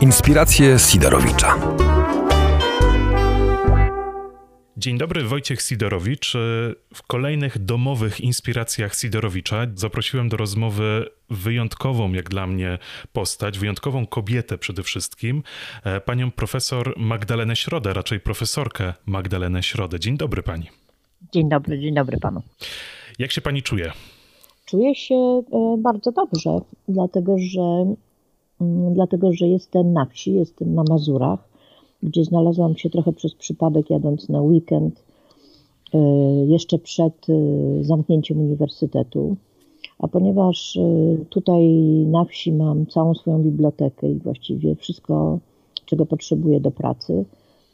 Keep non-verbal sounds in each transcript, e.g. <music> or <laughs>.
Inspiracje Sidorowicza. Dzień dobry, Wojciech Sidorowicz. W kolejnych domowych inspiracjach Sidorowicza zaprosiłem do rozmowy wyjątkową, jak dla mnie, postać, wyjątkową kobietę przede wszystkim, e, panią profesor Magdalenę Środę, raczej profesorkę Magdalenę Środę. Dzień dobry pani. Dzień dobry, dzień dobry panu. Jak się pani czuje? Czuję się e, bardzo dobrze, dlatego że, dlatego, że jestem na wsi, jestem na Mazurach, gdzie znalazłam się trochę przez przypadek jadąc na weekend, e, jeszcze przed e, zamknięciem uniwersytetu. A ponieważ tutaj na wsi mam całą swoją bibliotekę i właściwie wszystko, czego potrzebuję do pracy,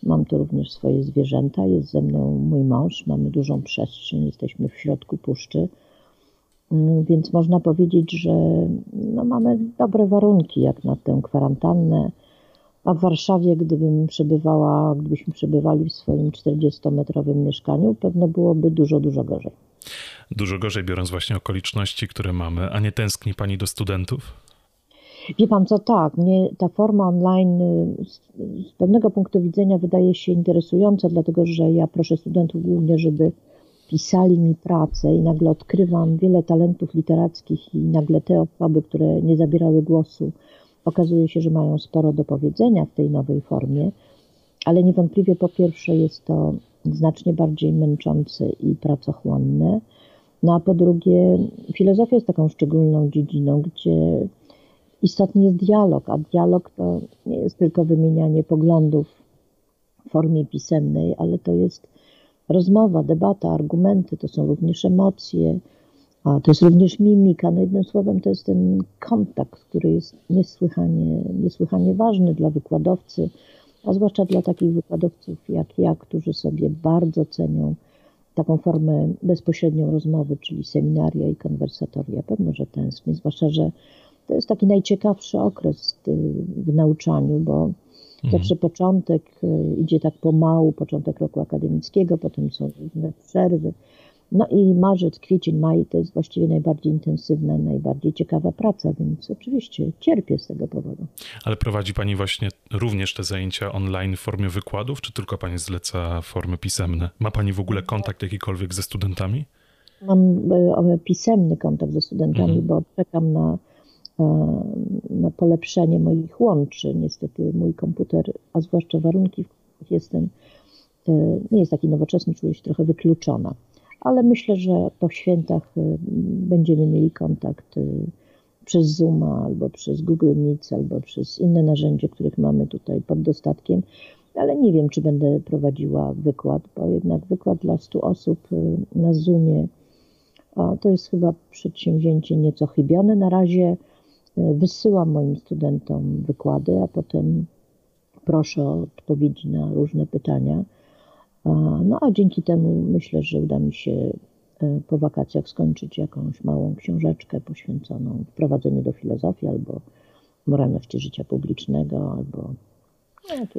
mam tu również swoje zwierzęta, jest ze mną mój mąż, mamy dużą przestrzeń, jesteśmy w środku puszczy Mm, więc można powiedzieć, że no mamy dobre warunki jak na tę kwarantannę. A w Warszawie, gdybym przebywała, gdybyśmy przebywali w swoim 40-metrowym mieszkaniu, pewno byłoby dużo, dużo gorzej. Dużo gorzej, biorąc właśnie okoliczności, które mamy. A nie tęskni pani do studentów? Wie pan co, tak, mnie ta forma online z, z pewnego punktu widzenia wydaje się interesująca, dlatego że ja proszę studentów głównie, żeby pisali mi pracę i nagle odkrywam wiele talentów literackich i nagle te osoby, które nie zabierały głosu, okazuje się, że mają sporo do powiedzenia w tej nowej formie, ale niewątpliwie po pierwsze jest to znacznie bardziej męczące i pracochłonne, no a po drugie filozofia jest taką szczególną dziedziną, gdzie istotny jest dialog, a dialog to nie jest tylko wymienianie poglądów w formie pisemnej, ale to jest rozmowa, debata, argumenty, to są również emocje, a to jest również mimika. No jednym słowem to jest ten kontakt, który jest niesłychanie, niesłychanie ważny dla wykładowcy, a zwłaszcza dla takich wykładowców jak ja, którzy sobie bardzo cenią taką formę bezpośrednią rozmowy, czyli seminaria i konwersatoria. Pewno, że tęsknię, zwłaszcza, że to jest taki najciekawszy okres w nauczaniu, bo. Zawsze początek e, idzie tak pomału, początek roku akademickiego, potem są różne przerwy. No i marzec, kwiecień, maj to jest właściwie najbardziej intensywna, najbardziej ciekawa praca, więc oczywiście cierpię z tego powodu. Ale prowadzi Pani właśnie również te zajęcia online w formie wykładów, czy tylko Pani zleca formy pisemne? Ma Pani w ogóle kontakt jakikolwiek ze studentami? Mam e, pisemny kontakt ze studentami, mhm. bo czekam na na polepszenie moich łączy. Niestety mój komputer, a zwłaszcza warunki, w których jestem, e, nie jest taki nowoczesny, czuję się trochę wykluczona. Ale myślę, że po świętach e, będziemy mieli kontakt e, przez Zooma, albo przez Google Meet, albo przez inne narzędzie, których mamy tutaj pod dostatkiem. Ale nie wiem, czy będę prowadziła wykład, bo jednak wykład dla 100 osób na Zoomie to jest chyba przedsięwzięcie nieco chybione. Na razie Wysyłam moim studentom wykłady, a potem proszę o odpowiedzi na różne pytania. No a dzięki temu myślę, że uda mi się e, po wakacjach skończyć jakąś małą książeczkę poświęconą wprowadzeniu do filozofii albo moralności życia publicznego, albo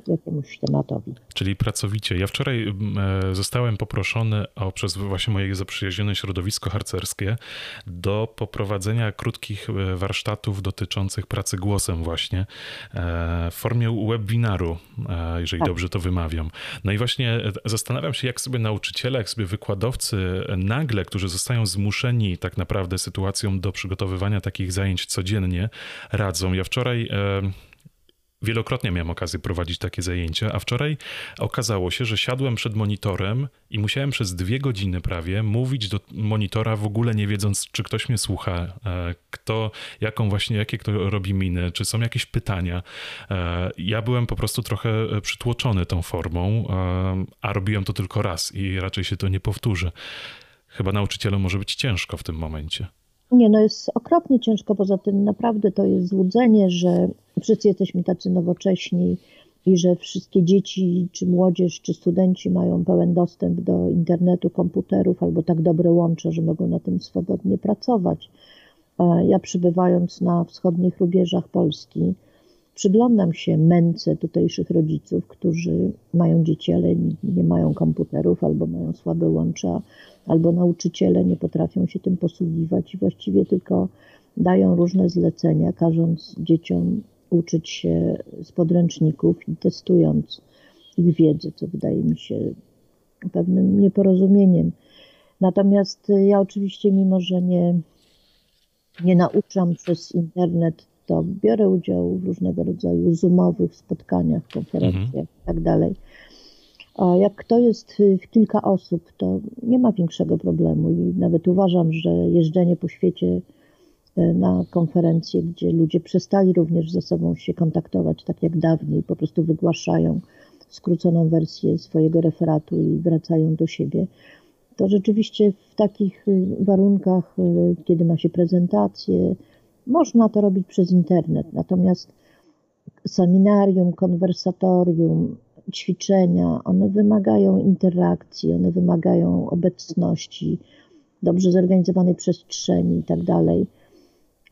jakiemuś tematowi. Czyli pracowicie. Ja wczoraj e, zostałem poproszony o, przez właśnie moje zaprzyjaźnione środowisko harcerskie do poprowadzenia krótkich e, warsztatów dotyczących pracy głosem właśnie e, w formie webinaru, jeżeli tak. dobrze to wymawiam. No i właśnie zastanawiam się, jak sobie nauczyciele, jak sobie wykładowcy nagle, którzy zostają zmuszeni tak naprawdę sytuacją do przygotowywania takich zajęć codziennie, radzą. Ja wczoraj Wielokrotnie miałem okazję prowadzić takie zajęcia, a wczoraj okazało się, że siadłem przed monitorem i musiałem przez dwie godziny prawie mówić do monitora w ogóle nie wiedząc, czy ktoś mnie słucha, e, kto, jaką właśnie, jakie kto robi miny, czy są jakieś pytania. E, ja byłem po prostu trochę przytłoczony tą formą, e, a robiłem to tylko raz i raczej się to nie powtórzy. Chyba nauczycielom może być ciężko w tym momencie. Nie, no jest okropnie ciężko, poza tym naprawdę to jest złudzenie, że wszyscy jesteśmy tacy nowocześni i że wszystkie dzieci, czy młodzież, czy studenci mają pełen dostęp do internetu, komputerów albo tak dobre łącze, że mogą na tym swobodnie pracować. Ja przybywając na wschodnich rubieżach Polski, przyglądam się męce tutejszych rodziców, którzy mają dzieci, ale nie mają komputerów albo mają słabe łącza, albo nauczyciele nie potrafią się tym posługiwać i właściwie tylko dają różne zlecenia, każąc dzieciom uczyć się z podręczników i testując ich wiedzę, co wydaje mi się pewnym nieporozumieniem. Natomiast ja oczywiście, mimo że nie, nie nauczam przez internet, to biorę udział w różnego rodzaju zoomowych spotkaniach, konferencjach mhm. itd. Tak A jak to jest w kilka osób, to nie ma większego problemu i nawet uważam, że jeżdżenie po świecie e, na konferencje, gdzie ludzie przestali również ze sobą się kontaktować, tak jak dawniej, po prostu wygłaszają skróconą wersję swojego referatu i wracają do siebie. To rzeczywiście w takich y, warunkach, y, kiedy ma się prezentację, można to robić przez internet. Natomiast seminarium, konwersatorium, ćwiczenia, one wymagają interakcji, one wymagają obecności, dobrze zorganizowanej przestrzeni i tak dalej.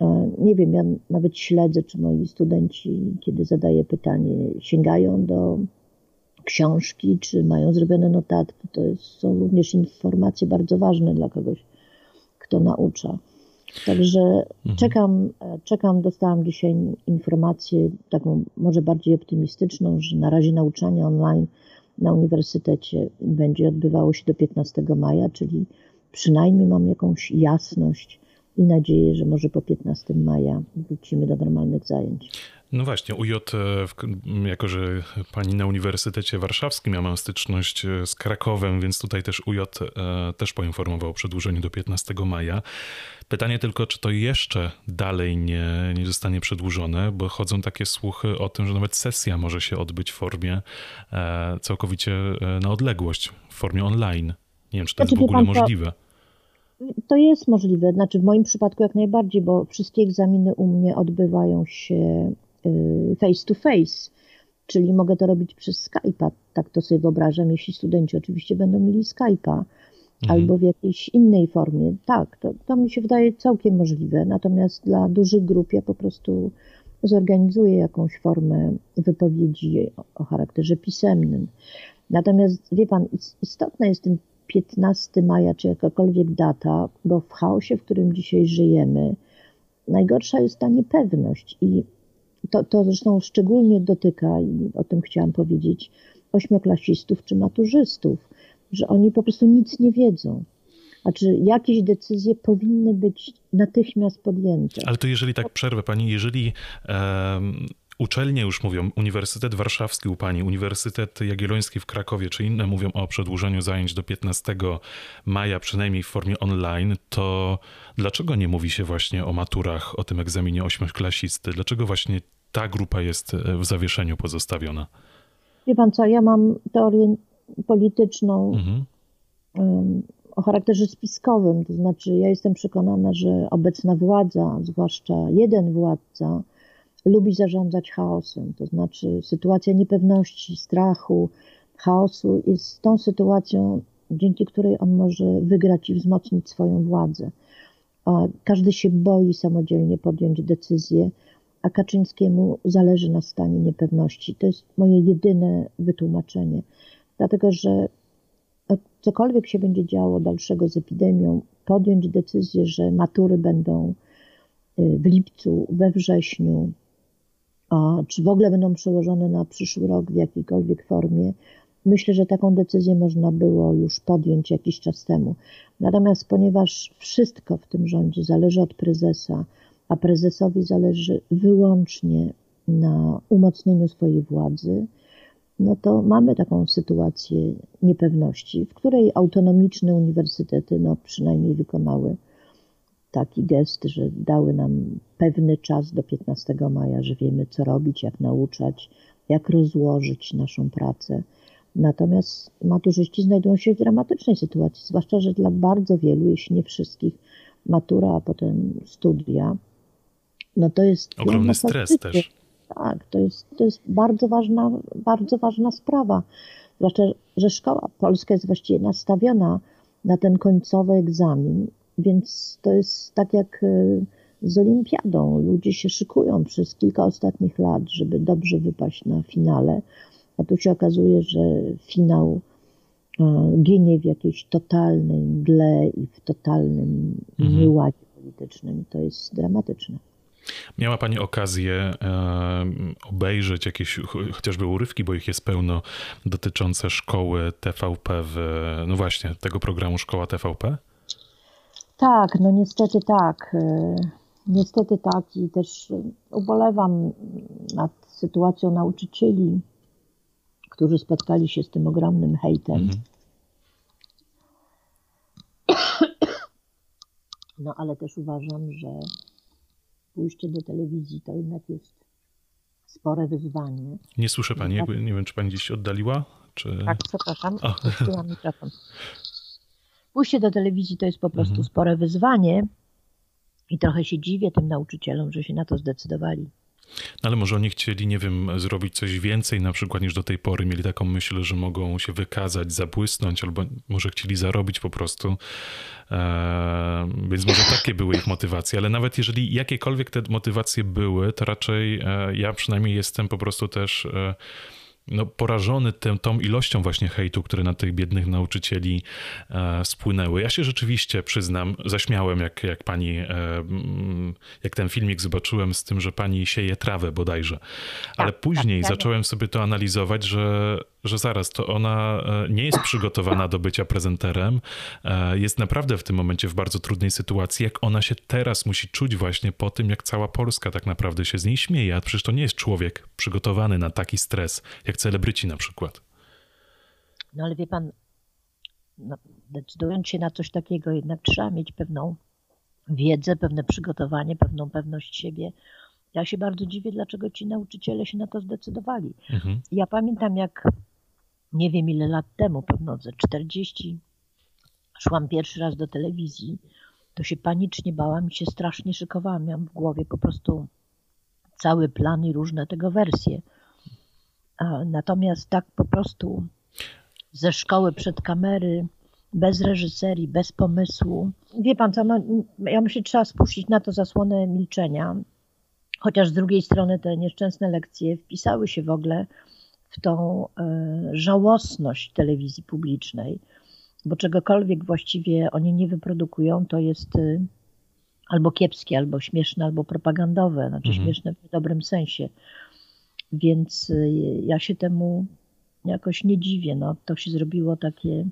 E, nie wiem, ja nawet śledzę, czy moi studenci, kiedy zadaję pytanie, sięgają do książki, czy mają zrobione notatki. To jest, są również informacje bardzo ważne dla kogoś, kto naucza. Także mhm. czekam, czekam, dostałam dzisiaj informację taką może bardziej optymistyczną, że na razie nauczanie online na uniwersytecie będzie odbywało się do 15 maja, czyli przynajmniej mam jakąś jasność i nadzieję, że może po 15 maja wrócimy do normalnych zajęć. No właśnie, UJ, e, jako że pani na Uniwersytecie Warszawskim, ja mam styczność e, z Krakowem, więc tutaj też UJ e, też poinformował o przedłużeniu do 15 maja. Pytanie tylko, czy to jeszcze dalej nie, nie zostanie przedłużone, bo chodzą takie słuchy o tym, że nawet sesja może się odbyć w formie całkowicie na odległość, w formie online. Nie wiem, czy to jest znaczy, w ogóle możliwe. To jest możliwe, znaczy w moim przypadku jak najbardziej, bo wszystkie egzaminy u mnie odbywają się face to face, czyli mogę to robić przez Skype'a. Tak to sobie wyobrażam, jeśli studenci oczywiście będą mieli Skype'a mhm. albo w jakiejś innej formie. Tak, to, to mi się wydaje całkiem możliwe. Natomiast dla dużych grup ja po prostu zorganizuję jakąś formę wypowiedzi o, o charakterze pisemnym. Natomiast wie pan, istotne jest ten 15 maja, czy jakakolwiek data, bo w chaosie, w którym dzisiaj żyjemy, najgorsza jest ta niepewność i to, to zresztą szczególnie dotyka, i o tym chciałam powiedzieć, ośmioklasistów czy maturzystów, że oni po prostu nic nie wiedzą. Znaczy, jakieś decyzje powinny być natychmiast podjęte. Ale to jeżeli tak przerwę pani, jeżeli um, uczelnie już mówią, Uniwersytet Warszawski u pani, Uniwersytet Jagielloński w Krakowie czy inne mówią o przedłużeniu zajęć do 15 maja, przynajmniej w formie online, to dlaczego nie mówi się właśnie o maturach, o tym egzaminie ośmioklasisty? Dlaczego właśnie ta grupa jest e, w zawieszeniu pozostawiona? Wie pan co, ja mam teorię polityczną mhm. o charakterze spiskowym, to znaczy ja jestem przekonana, że obecna władza, zwłaszcza jeden władca, lubi zarządzać chaosem, to znaczy sytuacja niepewności, strachu, chaosu jest tą sytuacją, dzięki której on może wygrać i wzmocnić swoją władzę. Każdy się boi samodzielnie podjąć decyzję, a Kaczyńskiemu zależy na stanie niepewności. To jest moje jedyne wytłumaczenie. Dlatego, że cokolwiek się będzie działo dalszego z epidemią, podjąć decyzję, że matury będą y, w lipcu, we wrześniu, czy w ogóle będą przełożone na przyszły rok w jakiejkolwiek formie, myślę, że taką decyzję można było już podjąć jakiś czas temu. Natomiast ponieważ wszystko w tym rządzie zależy od prezesa, a prezesowi zależy wyłącznie na umocnieniu swojej władzy, no to mamy taką sytuację niepewności, w której autonomiczne uniwersytety no przynajmniej wykonały taki gest, że dały nam pewny czas do 15 maja, że wiemy co robić, jak nauczać, jak rozłożyć naszą pracę. Natomiast maturzyści znajdują się w dramatycznej sytuacji, zwłaszcza, że dla bardzo wielu, jeśli nie wszystkich, matura, a potem studia no to jest... Ogromny stres też. Tak, to jest, to jest bardzo, ważna, bardzo ważna sprawa. Zwłaszcza, że szkoła polska jest właściwie nastawiona na ten końcowy egzamin, więc to jest tak jak e, z olimpiadą. Ludzie się szykują przez kilka ostatnich lat, żeby dobrze wypaść na finale, a tu się okazuje, że finał e, ginie w jakiejś totalnej mgle i w totalnym mhm. nieładzie politycznym. To jest dramatyczne. Miała Pani okazję e, obejrzeć jakieś chociażby urywki, bo ich jest pełno, dotyczące szkoły TVP, w, no właśnie, tego programu Szkoła TVP? Tak, no niestety tak. E, niestety tak i też ubolewam nad sytuacją nauczycieli, którzy spotkali się z tym ogromnym hejtem. Mhm. <coughs> No ale też uważam, że pójście do telewizji to jednak jest spore wyzwanie. Nie słyszę pani, tak. nie wiem, czy pani gdzieś się oddaliła? Czy... Tak, przepraszam, puściłam mikrofon. <laughs> Pójście do telewizji to jest po prostu mhm. spore wyzwanie i trochę się dziwię tym nauczycielom, że się na to zdecydowali. No ale może oni chcieli, nie wiem, zrobić coś więcej na przykład niż do tej pory. Mieli taką myśl, że mogą się wykazać, zabłysnąć, albo może chcieli zarobić po prostu. Eee, więc może takie były ich motywacje. Ale nawet jeżeli jakiekolwiek te motywacje były, to raczej e, ja przynajmniej jestem po prostu też. E, no, porażony tym, tą ilością właśnie hejtu, który na tych biednych nauczycieli e, spłynęły. Ja się rzeczywiście przyznam, zaśmiałem, jak, jak pani, e, mm, jak ten filmik zobaczyłem z tym, że pani sieje trawę bodajże. Ale tak, później tak, tak. zacząłem sobie to analizować, że że zaraz, to ona e, nie jest przygotowana do bycia prezenterem, e, jest naprawdę w tym momencie w bardzo trudnej sytuacji, jak ona się teraz musi czuć właśnie po tym, jak cała Polska tak naprawdę się z niej śmieje, a przecież to nie jest człowiek przygotowany na taki stres, jak celebryci na przykład. No ale wie pan, no, decydując się na coś takiego, jednak trzeba mieć pewną wiedzę, pewne przygotowanie, pewną pewność siebie, ja się bardzo dziwię, dlaczego ci nauczyciele się na to zdecydowali. Mhm. Ja pamiętam, jak nie wiem ile lat temu, pewno ze 40, szłam pierwszy raz do telewizji, to się panicznie bałam i się strasznie szykowałam. Miałam w głowie po prostu cały plan i różne tego wersje. Natomiast tak po prostu ze szkoły przed kamery, bez reżyserii, bez pomysłu. Wie pan co, no, ja myślę, że trzeba spuścić na to zasłonę milczenia. Chociaż z drugiej strony te nieszczęsne lekcje wpisały się w ogóle w tą e, żałosność telewizji publicznej, bo czegokolwiek właściwie oni nie wyprodukują, to jest e, albo kiepskie, albo śmieszne, albo propagandowe, znaczy mhm. śmieszne w dobrym sensie. Więc e, ja się temu jakoś nie dziwię. No, to się zrobiło takie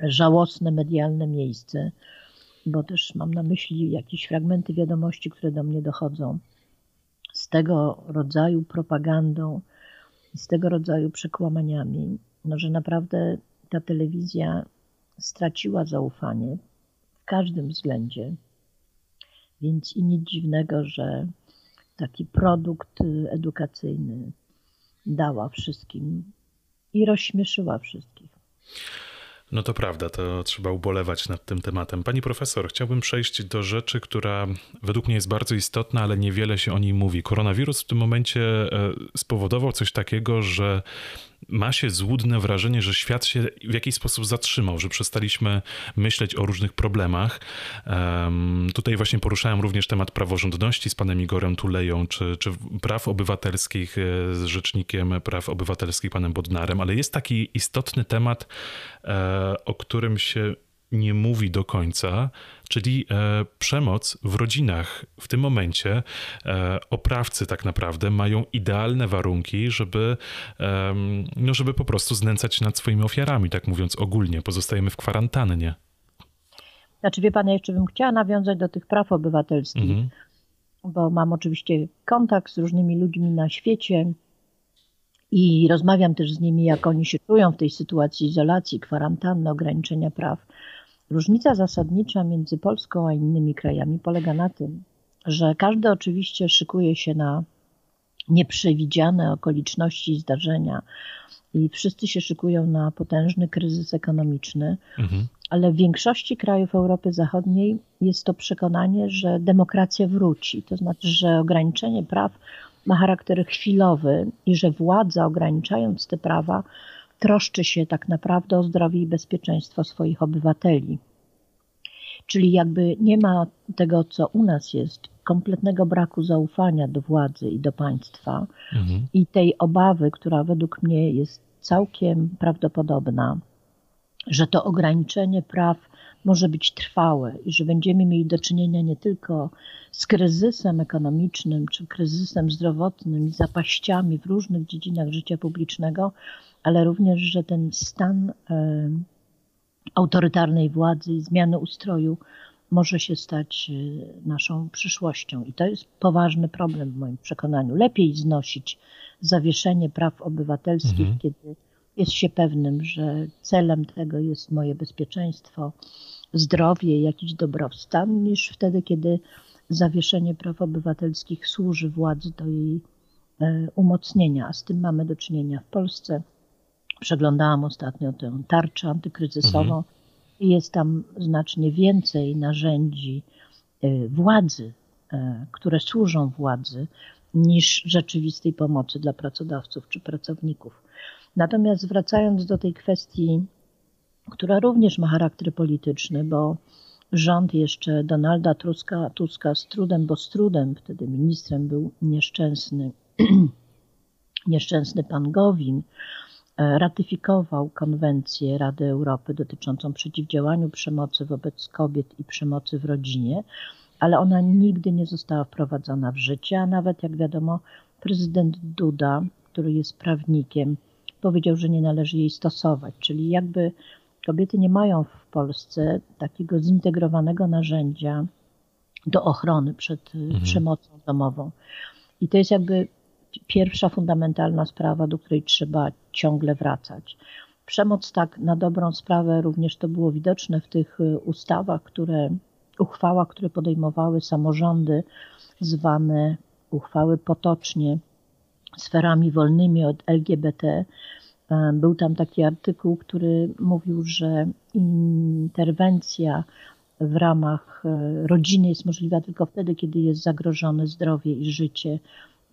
żałosne medialne miejsce, bo też mam na myśli jakieś fragmenty wiadomości, które do mnie dochodzą z tego rodzaju propagandą i z tego rodzaju przekłamaniami, no, że naprawdę ta telewizja straciła zaufanie w każdym względzie. Więc i nic dziwnego, że taki produkt edukacyjny dała wszystkim i rozśmieszyła wszystkich. No to prawda, to trzeba ubolewać nad tym tematem. Pani profesor, chciałbym przejść do rzeczy, która według mnie jest bardzo istotna, ale niewiele się o niej mówi. Koronawirus w tym momencie e, spowodował coś takiego, że ma się złudne wrażenie, że świat się w jakiś sposób zatrzymał, że przestaliśmy myśleć o różnych problemach. Um, tutaj właśnie poruszałem również temat praworządności z panem Igorem Tuleją, czy, czy praw obywatelskich e, z rzecznikiem praw obywatelskich panem Bodnarem, ale jest taki istotny temat, e, o którym się nie mówi do końca, czyli e, przemoc w rodzinach. W tym momencie e, oprawcy tak naprawdę mają idealne warunki, żeby, e, no żeby po prostu znęcać się nad swoimi ofiarami, tak mówiąc ogólnie. Pozostajemy w kwarantannie. Znaczy, wie pan, ja jeszcze bym chciała nawiązać do tych praw obywatelskich, mhm. bo mam oczywiście kontakt z różnymi ludźmi na świecie i rozmawiam też z nimi, jak oni się czują w tej sytuacji izolacji, kwarantanny, ograniczenia praw. Różnica zasadnicza między Polską a innymi krajami polega na tym, że każdy oczywiście szykuje się na nieprzewidziane okoliczności i zdarzenia i wszyscy się szykują na potężny kryzys ekonomiczny, mhm. ale w większości krajów Europy Zachodniej jest to przekonanie, że demokracja wróci. To znaczy, że ograniczenie praw ma charakter chwilowy i że władza, ograniczając te prawa, troszczy się tak naprawdę o zdrowie i bezpieczeństwo swoich obywateli. Czyli jakby nie ma tego, co u nas jest, kompletnego braku zaufania do władzy i do państwa mhm. i tej obawy, która według mnie jest całkiem prawdopodobna, że to ograniczenie praw może być trwałe i że będziemy mieli do czynienia nie tylko z kryzysem ekonomicznym czy kryzysem zdrowotnym i zapaściami w różnych dziedzinach życia publicznego, ale również, że ten stan e, autorytarnej władzy i zmiany ustroju może się stać e, naszą przyszłością. I to jest poważny problem w moim przekonaniu. Lepiej znosić zawieszenie praw obywatelskich, mhm. kiedy jest się pewnym, że celem tego jest moje bezpieczeństwo, zdrowie, jakiś dobrostan, niż wtedy, kiedy zawieszenie praw obywatelskich służy władzy do jej e, umocnienia. A z tym mamy do czynienia w Polsce. Przeglądałam ostatnio tę tarczę antykryzysową mhm. i jest tam znacznie więcej narzędzi e, władzy, e, które służą władzy, niż rzeczywistej pomocy dla pracodawców czy pracowników. Natomiast wracając do tej kwestii, która również ma charakter polityczny, bo rząd jeszcze Donalda Tuska, Tuska z trudem, bo z trudem, wtedy ministrem był nieszczęsny, <clears throat> nieszczęsny pan Gowin, ratyfikował konwencję Rady Europy dotyczącą przeciwdziałania przemocy wobec kobiet i przemocy w rodzinie, ale ona nigdy nie została wprowadzona w życie, a nawet jak wiadomo, prezydent Duda, który jest prawnikiem, powiedział, że nie należy jej stosować, czyli jakby kobiety nie mają w Polsce takiego zintegrowanego narzędzia do ochrony przed y, mhm. przemocą domową. I to jest jakby pierwsza fundamentalna sprawa, do której trzeba ciągle wracać. Przemoc tak na dobrą sprawę również to było widoczne w tych y, ustawach, które uchwałach, które podejmowały samorządy, zwane uchwały potocznie sferami wolnymi od LGBT. E, był tam taki artykuł, który mówił, że interwencja w ramach e, rodziny jest możliwa tylko wtedy, kiedy jest zagrożone zdrowie i życie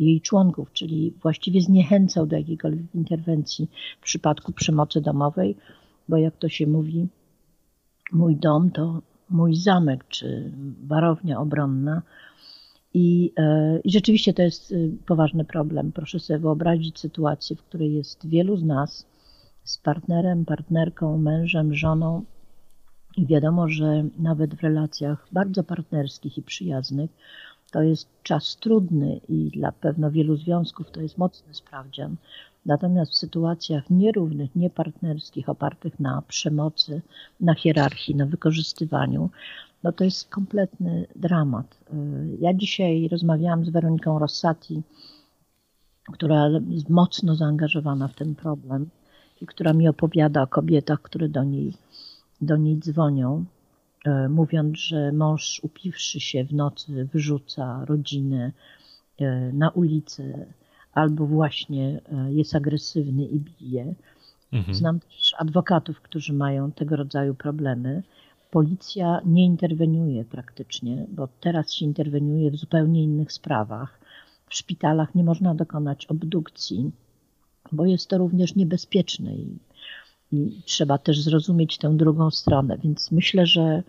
jej członków, czyli właściwie zniechęcał do jakiejkolwiek interwencji w przypadku przemocy domowej, bo jak to się mówi, mój dom to mój zamek czy warownia obronna. I, e, I rzeczywiście to jest y, poważny problem. Proszę sobie wyobrazić sytuację, w której jest wielu z nas z partnerem, partnerką, mężem, żoną, i wiadomo, że nawet w relacjach bardzo partnerskich i przyjaznych to jest czas trudny i dla pewno wielu związków to jest mocny sprawdzian. Natomiast w sytuacjach nierównych, niepartnerskich, opartych na przemocy, na hierarchii, na wykorzystywaniu, no to jest kompletny dramat. Ja dzisiaj rozmawiałam z Weroniką Rossati, która jest mocno zaangażowana w ten problem i która mi opowiada o kobietach, które do niej, do niej dzwonią, mówiąc, że mąż upiwszy się w nocy wyrzuca rodzinę e, na ulicę, albo właśnie e, jest agresywny i bije. Mhm. Znam też adwokatów, którzy mają tego rodzaju problemy. Policja nie interweniuje praktycznie, bo teraz się interweniuje w zupełnie innych sprawach. W szpitalach nie można dokonać obdukcji, bo jest to również niebezpieczne i, i trzeba też zrozumieć tę drugą stronę. Więc myślę, że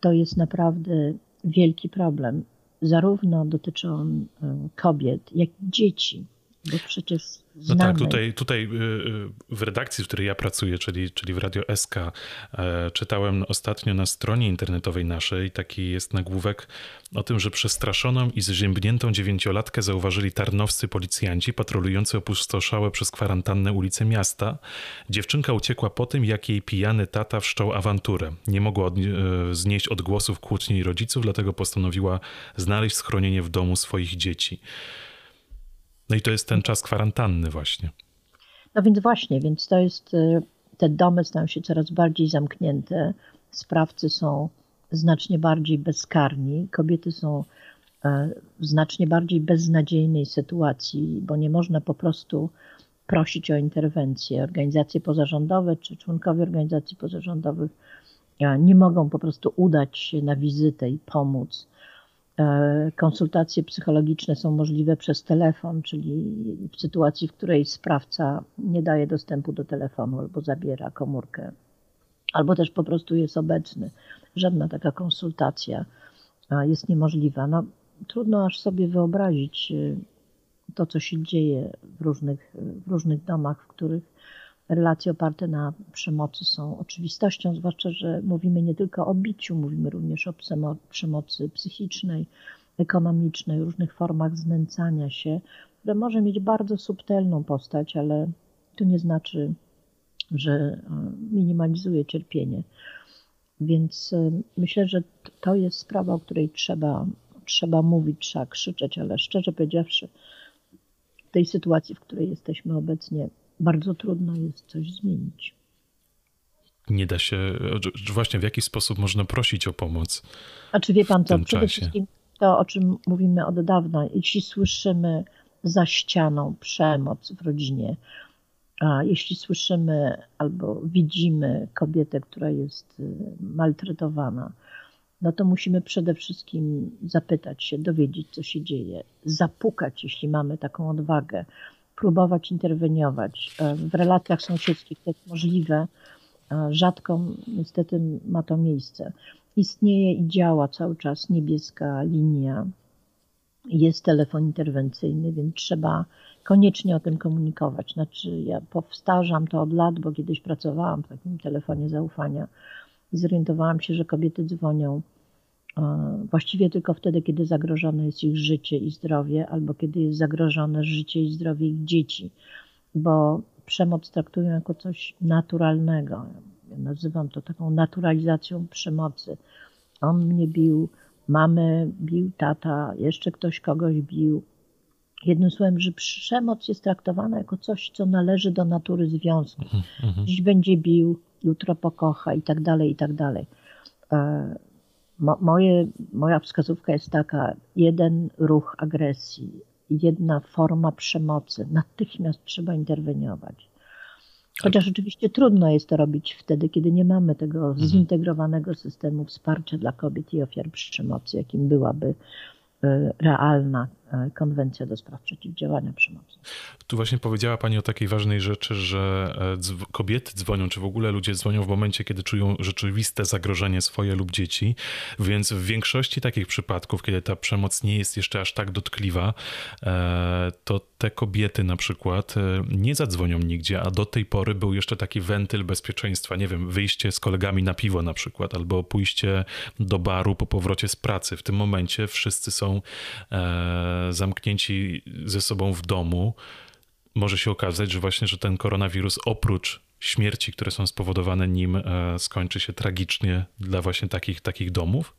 to jest naprawdę wielki problem. Zarówno dotyczy on e, kobiet, jak i dzieci. Bo przecież. No tak, tutaj, tutaj y, y, w redakcji, w której ja pracuję, czyli, czyli w Radio SK, e, czytałem ostatnio na stronie internetowej naszej taki jest nagłówek o tym, że przestraszoną i zziębniętą dziewięciolatkę zauważyli tarnowscy policjanci patrolujący opustoszałe przez kwarantannę ulice miasta. Dziewczynka uciekła po tym, jak jej pijany tata wszczął awanturę. Nie mogła od, e, znieść odgłosów kłótni rodziców, dlatego postanowiła znaleźć schronienie w domu swoich dzieci. No i to jest ten czas kwarantanny właśnie. No więc właśnie, więc to jest, y, te domy stają się coraz bardziej zamknięte, sprawcy są znacznie bardziej bezkarni, kobiety są e, w znacznie bardziej beznadziejnej sytuacji, bo nie można po prostu prosić o interwencję. Organizacje pozarządowe czy członkowie organizacji pozarządowych e, nie mogą po prostu udać się na wizytę i pomóc. E, konsultacje psychologiczne są możliwe przez telefon, czyli w sytuacji, w której sprawca nie daje dostępu do telefonu albo zabiera komórkę, albo też po prostu jest obecny. Żadna taka konsultacja jest niemożliwa. No, trudno aż sobie wyobrazić e, to, co się dzieje w różnych, w różnych domach, w których relacje oparte na przemocy są oczywistością, zwłaszcza, że mówimy nie tylko o biciu, mówimy również o przemocy psychicznej, ekonomicznej, różnych formach znęcania się, które może mieć bardzo subtelną postać, ale to nie znaczy, że e, minimalizuje cierpienie. Więc e, myślę, że to jest sprawa, o której trzeba, trzeba mówić, trzeba krzyczeć, ale szczerze powiedziawszy, w tej sytuacji, w której jesteśmy obecnie, bardzo trudno jest coś zmienić. Nie da się, właśnie w jaki sposób można prosić o pomoc? A czy wie pan co, przede czasie? wszystkim to, o czym mówimy od dawna, jeśli słyszymy za ścianą przemoc w rodzinie, a jeśli słyszymy albo widzimy kobietę, która jest y, maltretowana, no to musimy przede wszystkim zapytać się, dowiedzieć, co się dzieje, zapukać, jeśli mamy taką odwagę, próbować interweniować. E, w relacjach sąsiedzkich to jest możliwe, rzadko niestety ma to miejsce. Istnieje i działa cały czas niebieska linia, jest telefon interwencyjny, więc trzeba koniecznie o tym komunikować. Znaczy, ja powtarzam to od lat, bo kiedyś pracowałam w takim telefonie zaufania i zorientowałam się, że kobiety dzwonią właściwie tylko wtedy, kiedy zagrożone jest ich życie i zdrowie, albo kiedy jest zagrożone życie i zdrowie ich dzieci, bo przemoc traktują jako coś naturalnego. Ja nazywam to taką naturalizacją przemocy. On mnie bił, mamy bił tata, jeszcze ktoś kogoś bił. Jednym słowem, że przemoc jest traktowana jako coś, co należy do natury związku. Mhm, mhm. Dziś będzie bił, jutro pokocha i tak dalej, i tak dalej. E, moje, moja wskazówka jest taka: jeden ruch agresji, jedna forma przemocy, natychmiast trzeba interweniować. Chociaż oczywiście trudno jest to robić wtedy, kiedy nie mamy tego mhm. zintegrowanego systemu wsparcia dla kobiet i ofiar przemocy, jakim byłaby e, realna konwencja do spraw przeciwdziałania przemocy. Tu właśnie powiedziała Pani o takiej ważnej rzeczy, że e, kobiety dzwonią, czy w ogóle ludzie dzwonią w momencie, kiedy czują rzeczywiste zagrożenie swoje lub dzieci, więc w większości takich przypadków, kiedy ta przemoc nie jest jeszcze aż tak dotkliwa, e, to te kobiety na przykład nie zadzwonią nigdzie, a do tej pory był jeszcze taki wentyl bezpieczeństwa, nie wiem, wyjście z kolegami na piwo na przykład, albo pójście do baru po powrocie z pracy. W tym momencie wszyscy są zamknięci ze sobą w domu, może się okazać, że właśnie, że ten koronawirus oprócz śmierci, które są spowodowane nim, e, skończy się tragicznie dla właśnie takich, takich domów?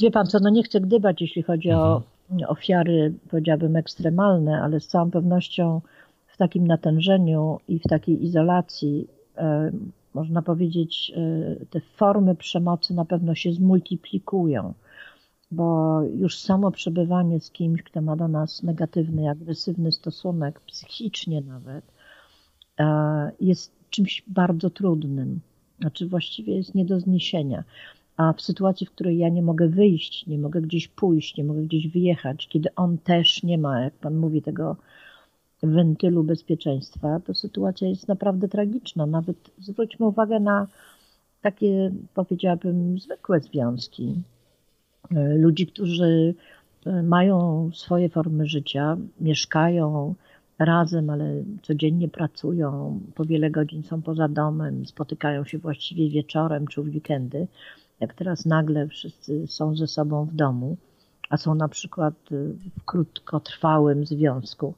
Wie pan co, no nie chcę gdybać, jeśli chodzi mhm. o ofiary, powiedziałabym, ekstremalne, ale z całą pewnością w takim natężeniu i w takiej izolacji, e, można powiedzieć, e, te formy przemocy na pewno się zmultiplikują bo już samo przebywanie z kimś, kto ma do nas negatywny, agresywny stosunek, psychicznie nawet, e, jest czymś bardzo trudnym. Znaczy właściwie jest nie do zniesienia. A w sytuacji, w której ja nie mogę wyjść, nie mogę gdzieś pójść, nie mogę gdzieś wyjechać, kiedy on też nie ma, jak pan mówi, tego wentylu bezpieczeństwa, to sytuacja jest naprawdę tragiczna. Nawet zwróćmy uwagę na takie, powiedziałabym, zwykłe związki, ludzi, którzy e, mają swoje formy życia, mieszkają razem, ale codziennie pracują, po wiele godzin są poza domem, spotykają się właściwie wieczorem czy w weekendy. Jak teraz nagle wszyscy są ze sobą w domu, a są na przykład w krótkotrwałym związku.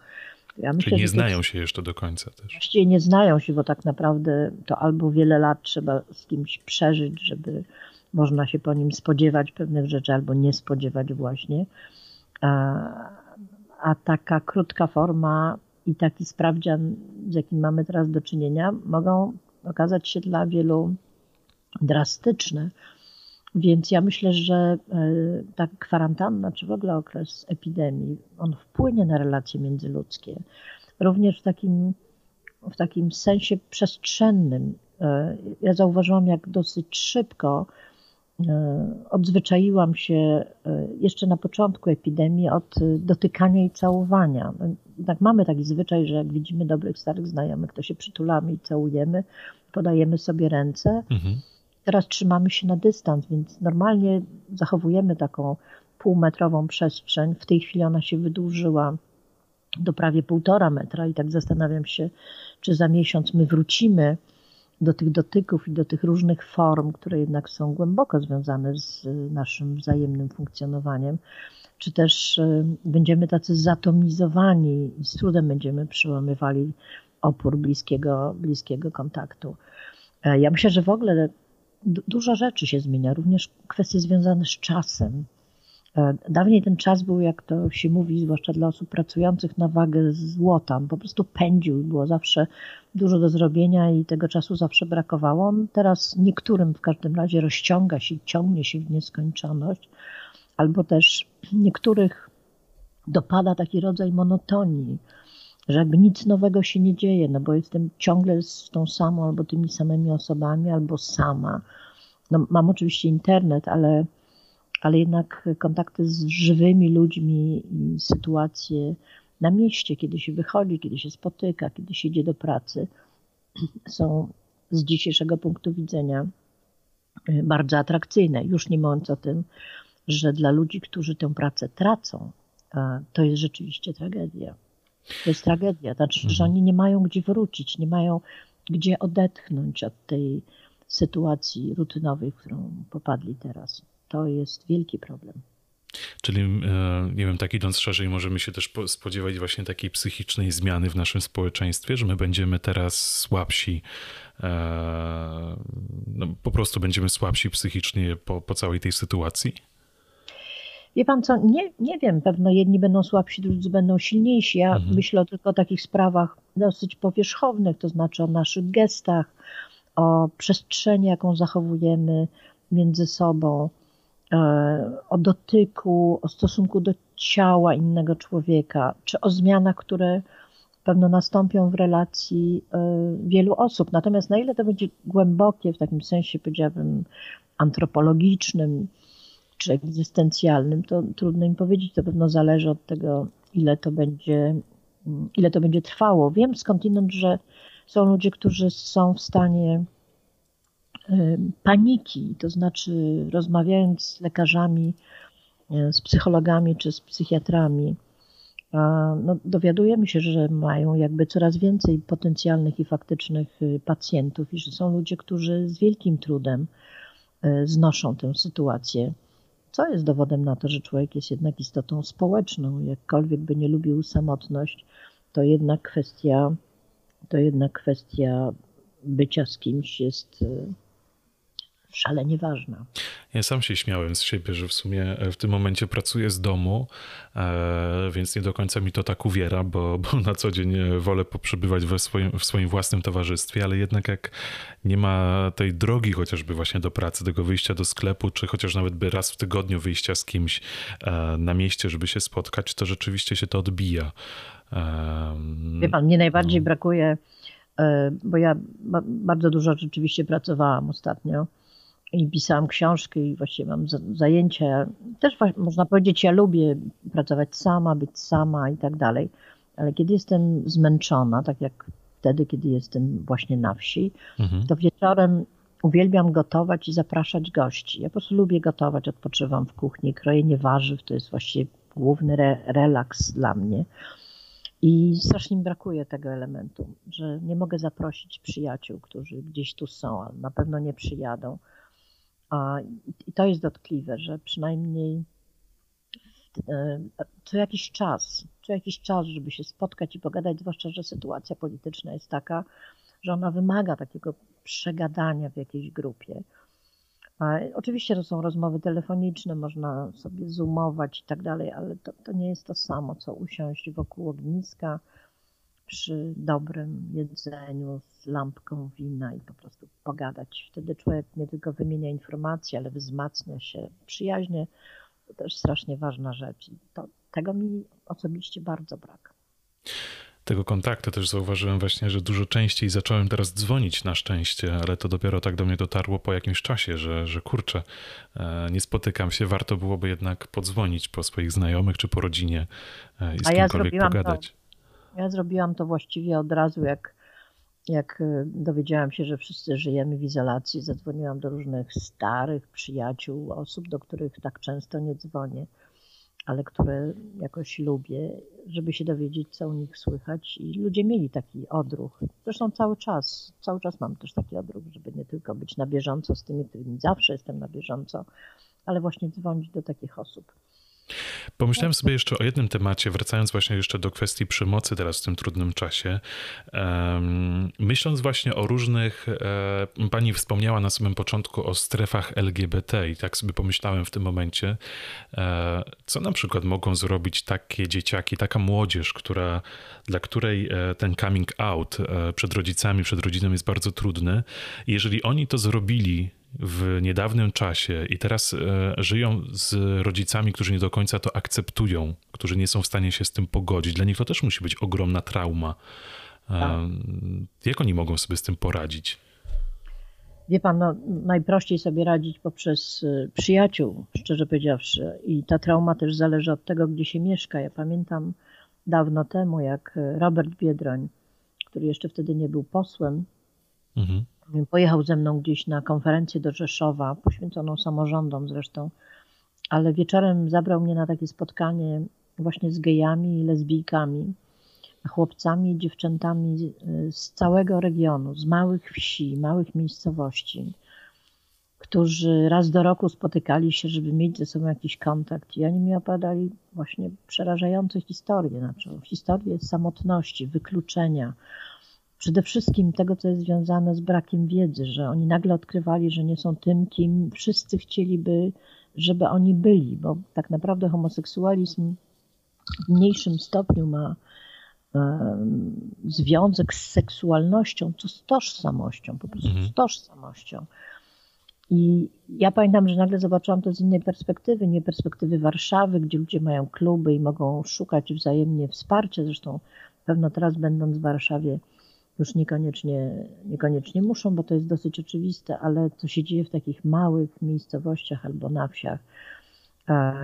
Ja myślę, Czyli nie znają się jeszcze do końca też. Właściwie nie znają się, bo tak naprawdę to albo wiele lat trzeba z kimś przeżyć, żeby można się po nim spodziewać pewnych rzeczy albo nie spodziewać właśnie. A, a taka krótka forma i taki sprawdzian, z jakim mamy teraz do czynienia, mogą okazać się dla wielu drastyczne. Więc ja myślę, że e, ta kwarantanna, czy w ogóle okres epidemii, on wpłynie na relacje międzyludzkie. Również w takim, w takim sensie przestrzennym. E, ja zauważyłam, jak dosyć szybko odzwyczaiłam się e, jeszcze na początku epidemii od dotykania i całowania. Tak mamy taki zwyczaj, że jak widzimy dobrych starych znajomych, to się przytulamy i całujemy, podajemy sobie ręce. Mhm. Teraz trzymamy się na dystans, więc normalnie zachowujemy taką półmetrową przestrzeń. W tej chwili ona się wydłużyła do prawie półtora metra i tak zastanawiam się, czy za miesiąc my wrócimy do tych dotyków i do tych różnych form, które jednak są głęboko związane z naszym wzajemnym funkcjonowaniem, czy też y, będziemy tacy zatomizowani i z trudem będziemy przełamywali opór bliskiego, bliskiego kontaktu. E, ja myślę, że w ogóle dużo rzeczy się zmienia, również kwestie związane z czasem. E, dawniej ten czas był, jak to się mówi, zwłaszcza dla osób pracujących na wagę złota. Po prostu pędził, było zawsze dużo do zrobienia i tego czasu zawsze brakowało. teraz niektórym w każdym razie rozciąga się, ciągnie się w nieskończoność, albo też niektórych dopada taki rodzaj monotonii, że jakby nic nowego się nie dzieje, no bo jestem ciągle z tą samą albo tymi samymi osobami, albo sama. No, mam oczywiście internet, ale ale jednak kontakty z żywymi ludźmi i sytuacje na mieście, kiedy się wychodzi, kiedy się spotyka, kiedy się idzie do pracy, <clears throat> są z dzisiejszego punktu widzenia y, bardzo atrakcyjne. Już nie mówiąc o tym, że dla ludzi, którzy tę pracę tracą, to jest rzeczywiście tragedia. To jest tragedia. Znaczy, że mhm. oni nie mają gdzie wrócić, nie mają gdzie odetchnąć od tej sytuacji rutynowej, w którą popadli teraz to jest wielki problem. Czyli, e, nie wiem, tak idąc szerzej, możemy się też spodziewać właśnie takiej psychicznej zmiany w naszym społeczeństwie, że my będziemy teraz słabsi, e, no, po prostu będziemy słabsi psychicznie po, po całej tej sytuacji? Wie pan co, nie, nie wiem, pewno jedni będą słabsi, drudzy będą silniejsi. Ja mhm. myślę tylko o takich sprawach dosyć powierzchownych, to znaczy o naszych gestach, o przestrzeni, jaką zachowujemy między sobą, o dotyku, o stosunku do ciała innego człowieka, czy o zmianach, które pewno nastąpią w relacji e, wielu osób. Natomiast na ile to będzie głębokie, w takim sensie powiedziałabym antropologicznym czy egzystencjalnym, to trudno im powiedzieć. To pewno zależy od tego, ile to będzie, ile to będzie trwało. Wiem skądinąd, że są ludzie, którzy są w stanie paniki, to znaczy rozmawiając z lekarzami, e, z psychologami czy z psychiatrami, no, dowiadujemy się, że mają jakby coraz więcej potencjalnych i faktycznych y, pacjentów i że są ludzie, którzy z wielkim trudem znoszą tę sytuację, co jest dowodem na to, że człowiek jest jednak istotą społeczną. Jakkolwiek by nie lubił samotność, to jednak kwestia, to jednak kwestia bycia z kimś jest y, szalenie ważna. Ja sam się śmiałem z siebie, że w sumie e, w tym momencie pracuję z domu, e, więc nie do końca mi to tak uwiera, bo, bo na co dzień e, wolę poprzebywać we swoim, w swoim własnym towarzystwie, ale jednak jak nie ma tej drogi chociażby właśnie do pracy, tego wyjścia do sklepu, czy chociaż nawet by raz w tygodniu wyjścia z kimś na mieście, żeby się spotkać, to rzeczywiście się to odbija. Wie pan, mnie najbardziej no. brakuje, bo ja bardzo dużo rzeczywiście pracowałam ostatnio i pisałam książki i właściwie mam zajęcia. Też można powiedzieć, ja lubię pracować sama, być sama i tak dalej, ale kiedy jestem zmęczona, tak jak wtedy, kiedy jestem właśnie na wsi, mhm. to wieczorem uwielbiam gotować i zapraszać gości. Ja po prostu lubię gotować, odpoczywam w kuchni, krojenie warzyw to jest właściwie główny re relaks dla mnie. I strasznie mi brakuje tego elementu, że nie mogę zaprosić przyjaciół, którzy gdzieś tu są, ale na pewno nie przyjadą. I to jest dotkliwe, że przynajmniej e, co jakiś czas, co jakiś czas, żeby się spotkać i pogadać, zwłaszcza, że sytuacja polityczna jest taka, że ona wymaga takiego przegadania w jakiejś grupie. Oczywiście to są rozmowy telefoniczne, można sobie zoomować i tak dalej, ale to, to nie jest to samo, co usiąść wokół ogniska, przy dobrym jedzeniu z lampką wina i po prostu pogadać. Wtedy człowiek nie tylko wymienia informacje, ale wzmacnia się przyjaźnie. To też strasznie ważna rzecz. I to, tego mi osobiście bardzo brak. Tego kontaktu też zauważyłem właśnie, że dużo częściej zacząłem teraz dzwonić na szczęście, ale to dopiero tak do mnie dotarło po jakimś czasie, że, że kurczę, e, nie spotykam się, warto byłoby jednak podzwonić po swoich znajomych czy po rodzinie e, i z A kimkolwiek ja pogadać. To ja zrobiłam to właściwie od razu, jak, jak e, dowiedziałam się, że wszyscy żyjemy w izolacji. Zadzwoniłam do różnych starych przyjaciół, osób, do których tak często nie dzwonię. ale które jakoś lubię, żeby się dowiedzieć, co u nich słychać. I ludzie mieli taki odruch. Zresztą cały czas, cały czas mam też taki odruch, żeby nie tylko być na bieżąco z tymi, którymi zawsze jestem na bieżąco, ale właśnie dzwonić do takich osób. Pomyślałem sobie jeszcze o jednym temacie, wracając właśnie jeszcze do kwestii przemocy teraz w tym trudnym czasie. Myśląc właśnie o różnych, e, pani wspomniała na samym początku o strefach LGBT i tak sobie pomyślałem w tym momencie, e, co na przykład mogą zrobić takie dzieciaki, taka młodzież, która, dla której e, ten coming out przed rodzicami, przed rodziną jest bardzo trudny. Jeżeli oni to zrobili w niedawnym czasie i teraz e, żyją z rodzicami, którzy nie do końca to akceptują, którzy nie są w stanie się z tym pogodzić. Dla nich to też musi być ogromna trauma. E, tak. Jak oni mogą sobie z tym poradzić? Wie pan, no, najprościej sobie radzić poprzez e, przyjaciół, szczerze powiedziawszy. I ta trauma też zależy od tego, gdzie się mieszka. Ja pamiętam dawno temu, jak Robert Biedroń, który jeszcze wtedy nie był posłem, mhm Pojechał ze mną gdzieś na konferencję do Rzeszowa, poświęconą samorządom zresztą, ale wieczorem zabrał mnie na takie spotkanie właśnie z gejami i lesbijkami, chłopcami i dziewczętami z całego regionu, z małych wsi, małych miejscowości, którzy raz do roku spotykali się, żeby mieć ze sobą jakiś kontakt. I oni mi opowiadali właśnie przerażające historie, znaczy historie samotności, wykluczenia, przede wszystkim tego, co jest związane z brakiem wiedzy, że oni nagle odkrywali, że nie są tym, kim wszyscy chcieliby, żeby oni byli, bo tak naprawdę homoseksualizm w mniejszym stopniu ma związek z seksualnością, co z tożsamością, po prostu mhm. z tożsamością. I ja pamiętam, że nagle zobaczyłam to z innej perspektywy, nie perspektywy Warszawy, gdzie ludzie mają kluby i mogą szukać wzajemnie wsparcia. Zresztą pewno teraz będąc w Warszawie już niekoniecznie, niekoniecznie muszą, bo to jest dosyć oczywiste, ale co się dzieje w takich małych miejscowościach albo na wsiach,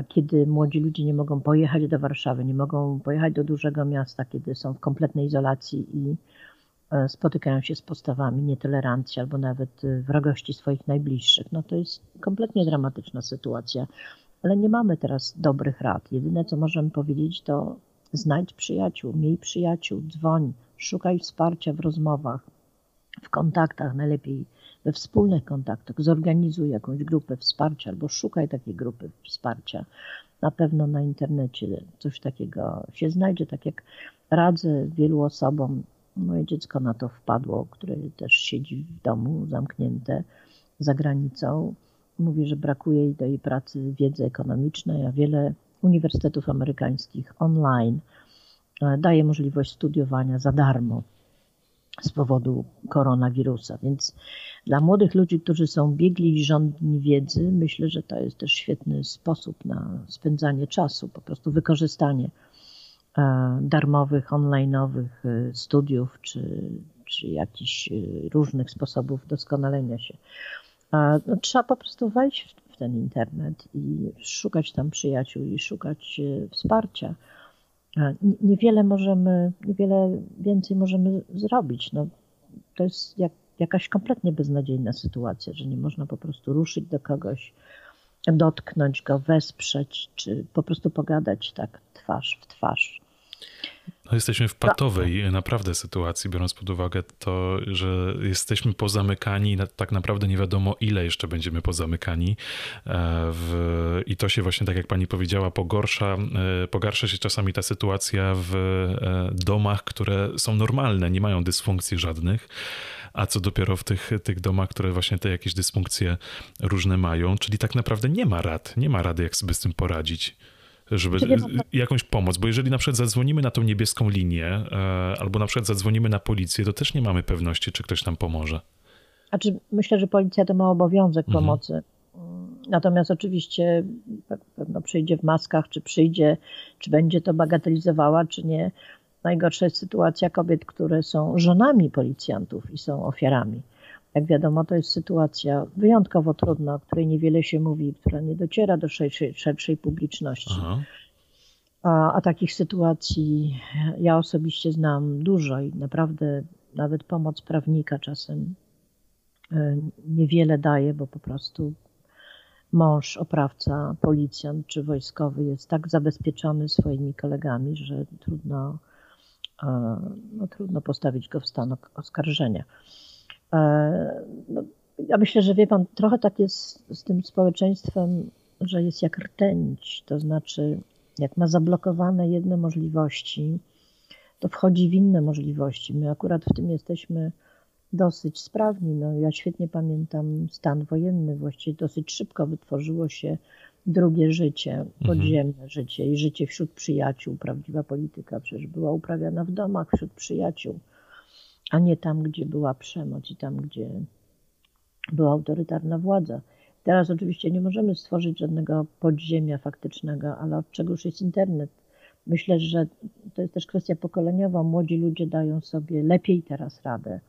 kiedy młodzi ludzie nie mogą pojechać do Warszawy, nie mogą pojechać do dużego miasta, kiedy są w kompletnej izolacji i e, spotykają się z postawami nietolerancji albo nawet e, wrogości swoich najbliższych. No to jest kompletnie dramatyczna sytuacja, ale nie mamy teraz dobrych rad. Jedyne co możemy powiedzieć to znajdź przyjaciół, miej przyjaciół, dzwoń, Szukaj wsparcia w rozmowach, w kontaktach, najlepiej we wspólnych kontaktach. Zorganizuj jakąś grupę wsparcia albo szukaj takiej grupy wsparcia. Na pewno na internecie coś takiego się znajdzie, tak jak radzę wielu osobom. Moje dziecko na to wpadło, które też siedzi w domu zamknięte za granicą. Mówi, że brakuje jej do jej pracy wiedzy ekonomicznej, a wiele uniwersytetów amerykańskich online daje możliwość studiowania za darmo z powodu koronawirusa. Więc dla młodych ludzi, którzy są biegli i żądni wiedzy, myślę, że to jest też świetny sposób na spędzanie czasu, po prostu wykorzystanie e, darmowych, online'owych e, studiów czy, czy jakichś różnych sposobów doskonalenia się. No, trzeba po prostu wejść w ten internet i szukać tam przyjaciół i szukać wsparcia niewiele możemy, niewiele więcej możemy zrobić. No, to jest jak, jakaś kompletnie beznadziejna sytuacja, że nie można po prostu ruszyć do kogoś, dotknąć go, wesprzeć, czy po prostu pogadać tak twarz w twarz. No jesteśmy w patowej no. naprawdę sytuacji, biorąc pod uwagę to, że jesteśmy pozamykani, tak naprawdę nie wiadomo ile jeszcze będziemy pozamykani. E, w, I to się właśnie, tak jak pani powiedziała, pogorsza, e, pogarsza się czasami ta sytuacja w e, domach, które są normalne, nie mają dysfunkcji żadnych a co dopiero w tych, tych domach, które właśnie te jakieś dysfunkcje różne mają, czyli tak naprawdę nie ma rad, nie ma rady, jak sobie z tym poradzić żeby jakąś pomoc, bo jeżeli na przykład zadzwonimy na tą niebieską linię e, albo na przykład zadzwonimy na policję, to też nie mamy pewności, czy ktoś nam pomoże. Znaczy, myślę, że policja to ma obowiązek mhm. pomocy. Natomiast oczywiście pewno przyjdzie w maskach, czy przyjdzie, czy będzie to bagatelizowała, czy nie. Najgorsza jest sytuacja kobiet, które są żonami policjantów i są ofiarami. Jak wiadomo, to jest sytuacja wyjątkowo trudna, o której niewiele się mówi, która nie dociera do szerszej, szerszej publiczności. A, a, takich sytuacji ja osobiście znam dużo i naprawdę nawet pomoc prawnika czasem e, niewiele daje, bo po prostu mąż, oprawca, policjant czy wojskowy jest tak zabezpieczony swoimi kolegami, że trudno, no, trudno postawić go w stan oskarżenia. No, ja myślę, że wie pan, trochę tak jest z tym społeczeństwem, że jest jak rtęć, to znaczy jak ma zablokowane jedne możliwości, to wchodzi w inne możliwości. My akurat w tym jesteśmy dosyć sprawni. No, ja świetnie pamiętam stan wojenny, właściwie dosyć szybko wytworzyło się drugie życie, mhm. podziemne mhm. życie i życie wśród przyjaciół. Prawdziwa polityka przecież była uprawiana w domach wśród przyjaciół, a nie tam, gdzie była przemoc i tam, gdzie była autorytarna władza. Teraz oczywiście nie możemy stworzyć żadnego podziemia faktycznego, ale od już jest internet? Myślę, że to jest też kwestia pokoleniowa. Młodzi ludzie dają sobie lepiej teraz radę,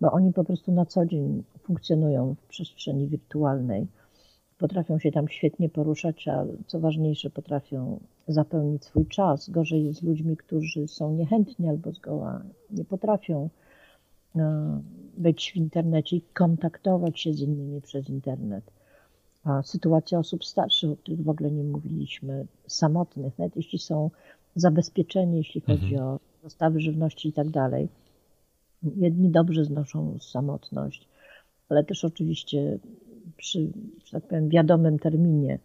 bo oni po prostu na co dzień funkcjonują w przestrzeni wirtualnej. Potrafią się tam świetnie poruszać, a co ważniejsze, potrafią zapełnić swój czas. Gorzej jest z ludźmi, którzy są niechętni albo zgoła nie potrafią być w internecie i kontaktować się z innymi przez internet. A sytuacja osób starszych, o których w ogóle nie mówiliśmy, samotnych, nawet jeśli są zabezpieczeni, jeśli chodzi mhm. o dostawy żywności i tak dalej. Jedni dobrze znoszą samotność, ale też oczywiście przy, że tak powiem, wiadomym terminie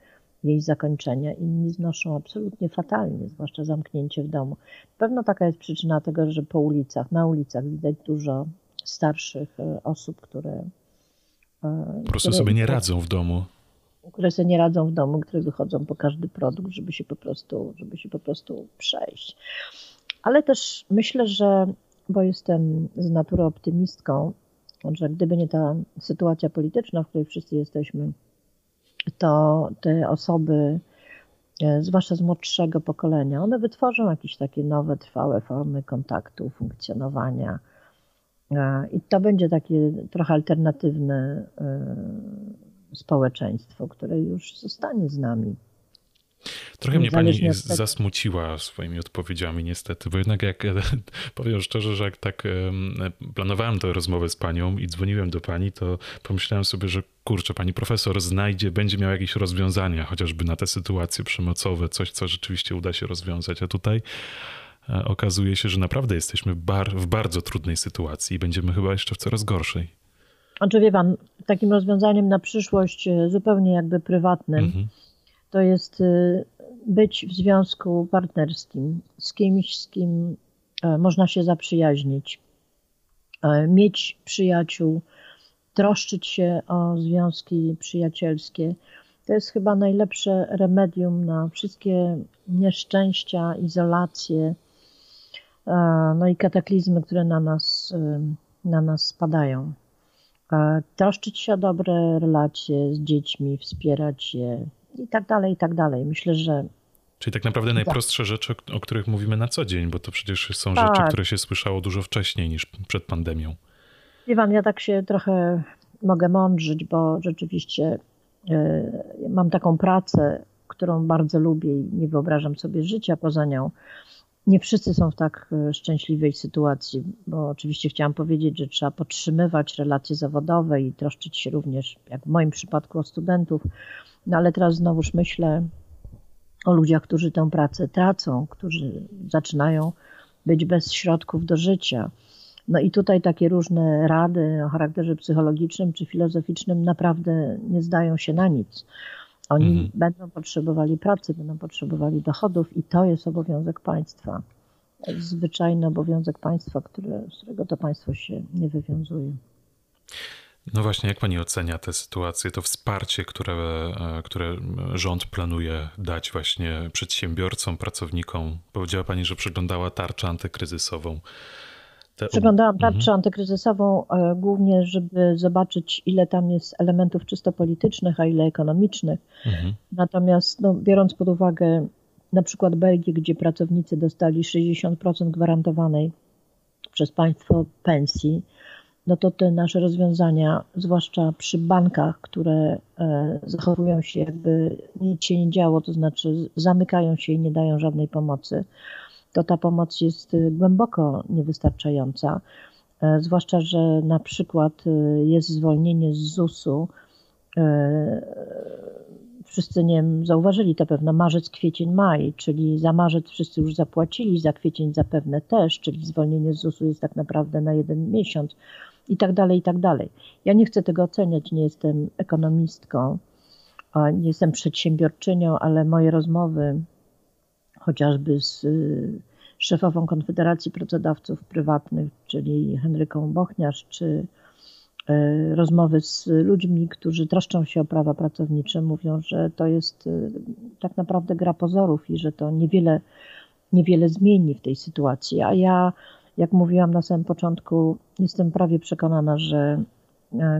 jej zakończenia, inni znoszą absolutnie fatalnie, zwłaszcza zamknięcie w domu. Pewno taka jest przyczyna tego, że po ulicach, na ulicach widać dużo starszych e, osób, które. E, po prostu które, sobie nie radzą w domu. Które sobie nie radzą w domu, które wychodzą po każdy produkt, żeby się po prostu, żeby się po prostu przejść. Ale też myślę, że, bo jestem z natury optymistką, że gdyby nie ta sytuacja polityczna, w której wszyscy jesteśmy, to te osoby, e, zwłaszcza z młodszego pokolenia, one wytworzą jakieś takie nowe, trwałe formy kontaktu, funkcjonowania i to będzie takie trochę alternatywne e, społeczeństwo, które już zostanie z nami. Trochę mnie pani zasmuciła swoimi odpowiedziami, niestety, bo jednak jak <laughs> powiem szczerze, że jak tak planowałem tę rozmowę z panią i dzwoniłem do pani, to pomyślałem sobie, że kurczę, pani profesor znajdzie, będzie miał jakieś rozwiązania, chociażby na te sytuacje przemocowe, coś, co rzeczywiście uda się rozwiązać. A tutaj E, okazuje się, że naprawdę jesteśmy bar w bardzo trudnej sytuacji i będziemy chyba jeszcze w coraz gorszej. Znaczy wie pan, takim rozwiązaniem na przyszłość e, zupełnie jakby prywatnym mhm. to jest e, być w związku partnerskim z kimś, z kim można się zaprzyjaźnić, mieć przyjaciół, troszczyć się o związki przyjacielskie. To jest chyba najlepsze remedium na wszystkie nieszczęścia, izolacje, no i kataklizmy, które na nas, na nas spadają. Troszczyć się o dobre relacje z dziećmi, wspierać je i tak dalej, i tak dalej. Myślę, że. Czyli tak naprawdę najprostsze rzeczy, o których mówimy na co dzień, bo to przecież są tak. rzeczy, które się słyszało dużo wcześniej niż przed pandemią. Wie pan, ja tak się trochę mogę mądrzyć, bo rzeczywiście y, mam taką pracę, którą bardzo lubię i nie wyobrażam sobie życia poza nią nie wszyscy są w tak e, szczęśliwej sytuacji, bo oczywiście chciałam powiedzieć, że trzeba podtrzymywać relacje zawodowe i troszczyć się również, jak w moim przypadku, o studentów. No ale teraz znowuż myślę o ludziach, którzy tę pracę tracą, którzy zaczynają być bez środków do życia. No i tutaj takie różne rady o charakterze psychologicznym czy filozoficznym naprawdę nie zdają się na nic. Oni mhm. będą potrzebowali pracy, będą potrzebowali dochodów i to jest obowiązek państwa. Zwyczajny obowiązek państwa, który, z którego to państwo się nie wywiązuje. No właśnie, jak pani ocenia tę sytuację, to wsparcie, które, e, które rząd planuje dać właśnie przedsiębiorcom, pracownikom? Powiedziała pani, że przeglądała tarczę antykryzysową. Te... Przeglądałam tarczę mhm. antykryzysową e, głównie, żeby zobaczyć, ile tam jest elementów czysto politycznych, a ile ekonomicznych. Mhm. Natomiast no, biorąc pod uwagę na przykład Belgię, gdzie pracownicy dostali 60% gwarantowanej przez państwo pensji, no to te nasze rozwiązania, zwłaszcza przy bankach, które e, zachowują się jakby nic się nie działo, to znaczy zamykają się i nie dają żadnej pomocy, to ta pomoc jest y, głęboko niewystarczająca. E, zwłaszcza, że na przykład y, jest zwolnienie z ZUS-u e, wszyscy nie zauważyli to pewno marzec, kwiecień, maj, czyli za marzec wszyscy już zapłacili, za kwiecień zapewne też, czyli zwolnienie z ZUS-u jest tak naprawdę na jeden miesiąc i tak dalej, i tak dalej. Ja nie chcę tego oceniać, nie jestem ekonomistką, nie jestem przedsiębiorczynią, ale moje rozmowy chociażby z y, szefową Konfederacji Pracodawców Prywatnych, czyli Henryką Bochniarz, czy y, rozmowy z ludźmi, którzy troszczą się o prawa pracownicze, mówią, że to jest y, tak naprawdę gra pozorów i że to niewiele, niewiele zmieni w tej sytuacji. A ja, jak mówiłam na samym początku, jestem prawie przekonana, że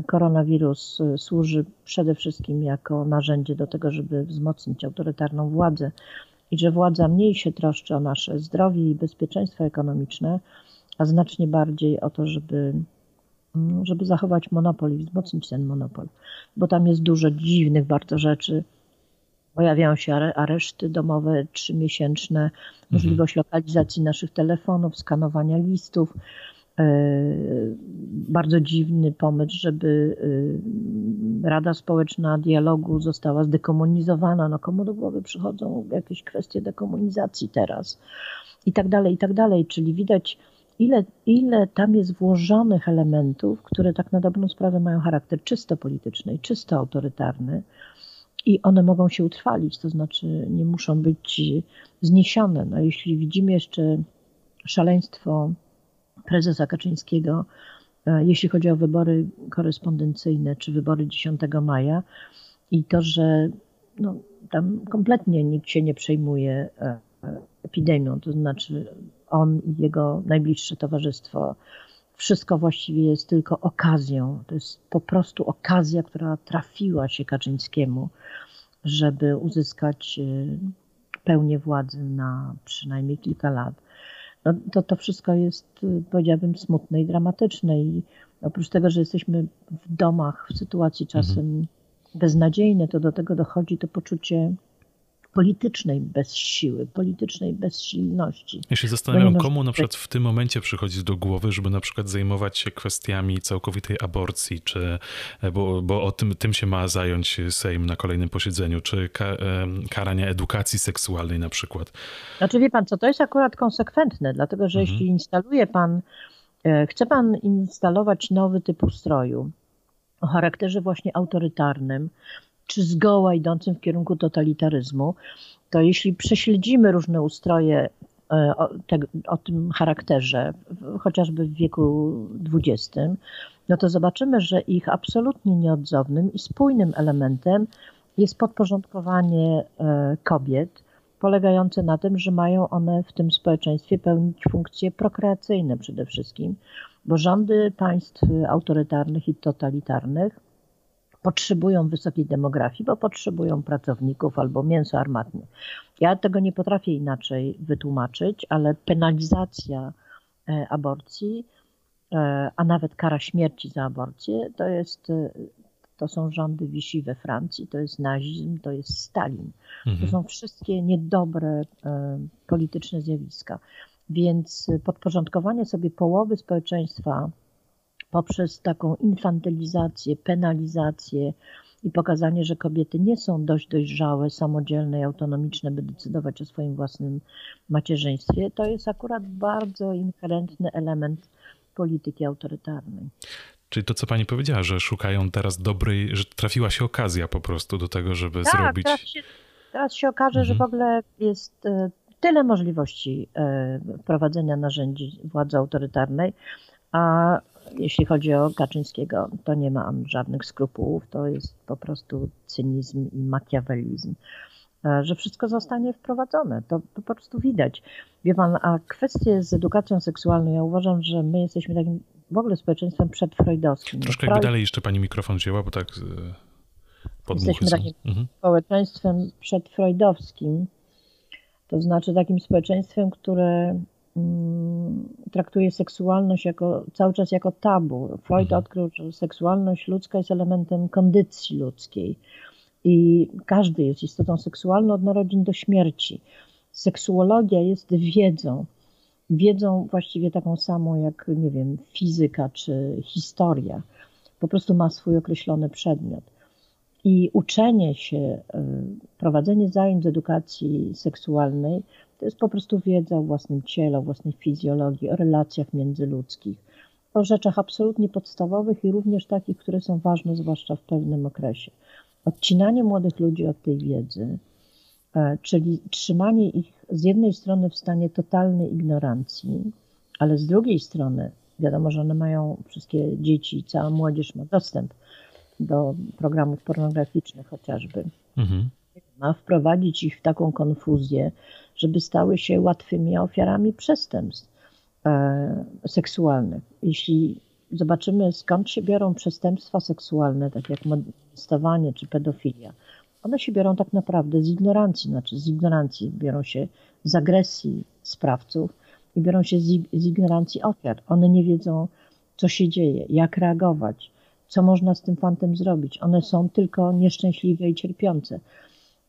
koronawirus służy przede wszystkim jako narzędzie do tego, żeby wzmocnić autorytarną władzę i że władza mniej się troszczy o nasze zdrowie i bezpieczeństwo ekonomiczne, a znacznie bardziej o to, żeby, mm, żeby zachować monopol i wzmocnić ten monopol. Bo tam jest dużo dziwnych bardzo rzeczy. Pojawiają się areszty domowe trzymiesięczne, mhm. możliwość lokalizacji naszych telefonów, skanowania listów. E, bardzo dziwny pomysł, żeby e, Rada Społeczna Dialogu została zdekomunizowana. No komu do głowy przychodzą jakieś kwestie dekomunizacji teraz i tak dalej, i tak dalej. Czyli widać, ile, ile tam jest włożonych elementów, które tak na dobrą sprawę mają charakter czysto polityczny, czysto autorytarny i one mogą się utrwalić, to znaczy nie muszą być zniesione. No, jeśli widzimy jeszcze szaleństwo prezesa Kaczyńskiego, e, jeśli chodzi o wybory korespondencyjne czy wybory 10 maja. I to, że no, tam kompletnie nikt się nie przejmuje e, epidemią, to znaczy on i jego najbliższe towarzystwo, wszystko właściwie jest tylko okazją. To jest po prostu okazja, która trafiła się Kaczyńskiemu, żeby uzyskać e, pełnię władzy na przynajmniej kilka lat no, to to wszystko jest, powiedziałabym, smutne i dramatyczne. I oprócz tego, że jesteśmy w domach w sytuacji czasem mhm. beznadziejnej, to do tego dochodzi to poczucie politycznej bezsiły, politycznej bezsilności. Ja się zastanawiam, komu na przykład w tym momencie przychodzi do głowy, żeby na przykład zajmować się kwestiami całkowitej aborcji, czy, bo, bo o tym, tym się ma zająć Sejm na kolejnym posiedzeniu, czy ka, karania edukacji seksualnej na przykład. Znaczy wie pan co, to jest akurat konsekwentne, dlatego że mhm. jeśli instaluje pan, e, chce pan instalować nowy typ ustroju, o charakterze właśnie autorytarnym, czy zgoła idącym w kierunku totalitaryzmu, to jeśli prześledzimy różne ustroje e, o, te, o, tym charakterze, chociażby w wieku XX, no to zobaczymy, że ich absolutnie nieodzownym i spójnym elementem jest podporządkowanie e, kobiet, polegające na tym, że mają one w tym społeczeństwie pełnić funkcje prokreacyjne przede wszystkim, bo rządy państw autorytarnych i totalitarnych potrzebują wysokiej demografii, bo potrzebują pracowników albo mięso armatnie. Ja tego nie potrafię inaczej wytłumaczyć, ale penalizacja e, aborcji, e, a nawet kara śmierci za aborcję, to jest e, to są rządy Vichy we Francji, to jest nazizm, to jest Stalin. Mhm. To są wszystkie niedobre polityczne zjawiska. Więc podporządkowanie sobie połowy społeczeństwa poprzez taką infantylizację, penalizację i pokazanie, że kobiety nie są dość dojrzałe, samodzielne i autonomiczne, by decydować o swoim własnym macierzyństwie, to jest akurat bardzo inherentny element polityki autorytarnej. Czyli to, co pani powiedziała, że szukają teraz dobrej, że trafiła się okazja po prostu do tego, żeby tak, zrobić. Teraz się, teraz się okaże, mhm. że w ogóle jest e, tyle możliwości e, wprowadzenia narzędzi władzy autorytarnej, a jeśli chodzi o Kaczyńskiego, to nie ma on żadnych skrupułów, to jest po prostu cynizm i makiawelizm, e, że wszystko zostanie wprowadzone. To po prostu widać. Wie pan, a kwestie z edukacją seksualną, ja uważam, że my jesteśmy takim w ogóle społeczeństwem przedfreudowskim. Troszkę jakby dalej jeszcze pani mikrofon wzięła, bo tak e, podmuchy Jesteśmy takim mhm. społeczeństwem przedfreudowskim, to znaczy takim społeczeństwem, które traktuje seksualność jako, cały czas jako tabu. Freud mhm. odkrył, że seksualność ludzka jest elementem kondycji ludzkiej i każdy jest istotą seksualną od narodzin do śmierci. Seksuologia jest wiedzą, wiedzą właściwie taką samą jak, nie wiem, fizyka czy historia. Po prostu ma swój określony przedmiot. I uczenie się, prowadzenie zajęć z edukacji seksualnej to jest po prostu wiedza o własnym ciele, o własnej fizjologii, o relacjach międzyludzkich, o rzeczach absolutnie podstawowych i również takich, które są ważne, zwłaszcza w pewnym okresie. Odcinanie młodych ludzi od tej wiedzy, e, czyli trzymanie ich z jednej strony w stanie totalnej ignorancji, ale z drugiej strony wiadomo, że one mają, wszystkie dzieci, cała młodzież ma dostęp do programów pornograficznych chociażby. Mhm. Ma wprowadzić ich w taką konfuzję, żeby stały się łatwymi ofiarami przestępstw e, seksualnych. Jeśli zobaczymy, skąd się biorą przestępstwa seksualne, tak jak molestowanie czy pedofilia, one się biorą tak naprawdę z ignorancji, znaczy z ignorancji biorą się z agresji sprawców i biorą się z, z ignorancji ofiar. One nie wiedzą, co się dzieje, jak reagować, co można z tym fantem zrobić. One są tylko nieszczęśliwe i cierpiące.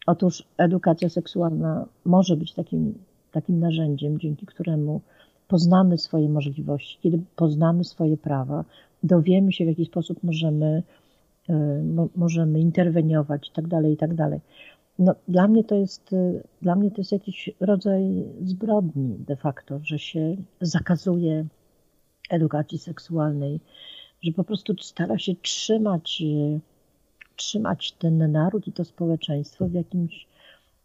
Otóż edukacja seksualna może być takim, takim narzędziem, dzięki któremu poznamy swoje możliwości, kiedy poznamy swoje prawa, dowiemy się, w jaki sposób możemy, e, możemy interweniować i tak dalej, i tak. No, dla, mnie to jest, e, dla mnie to jest jakiś rodzaj zbrodni de facto, że się zakazuje edukacji seksualnej, że po prostu stara się trzymać e, trzymać ten naród i to społeczeństwo w jakimś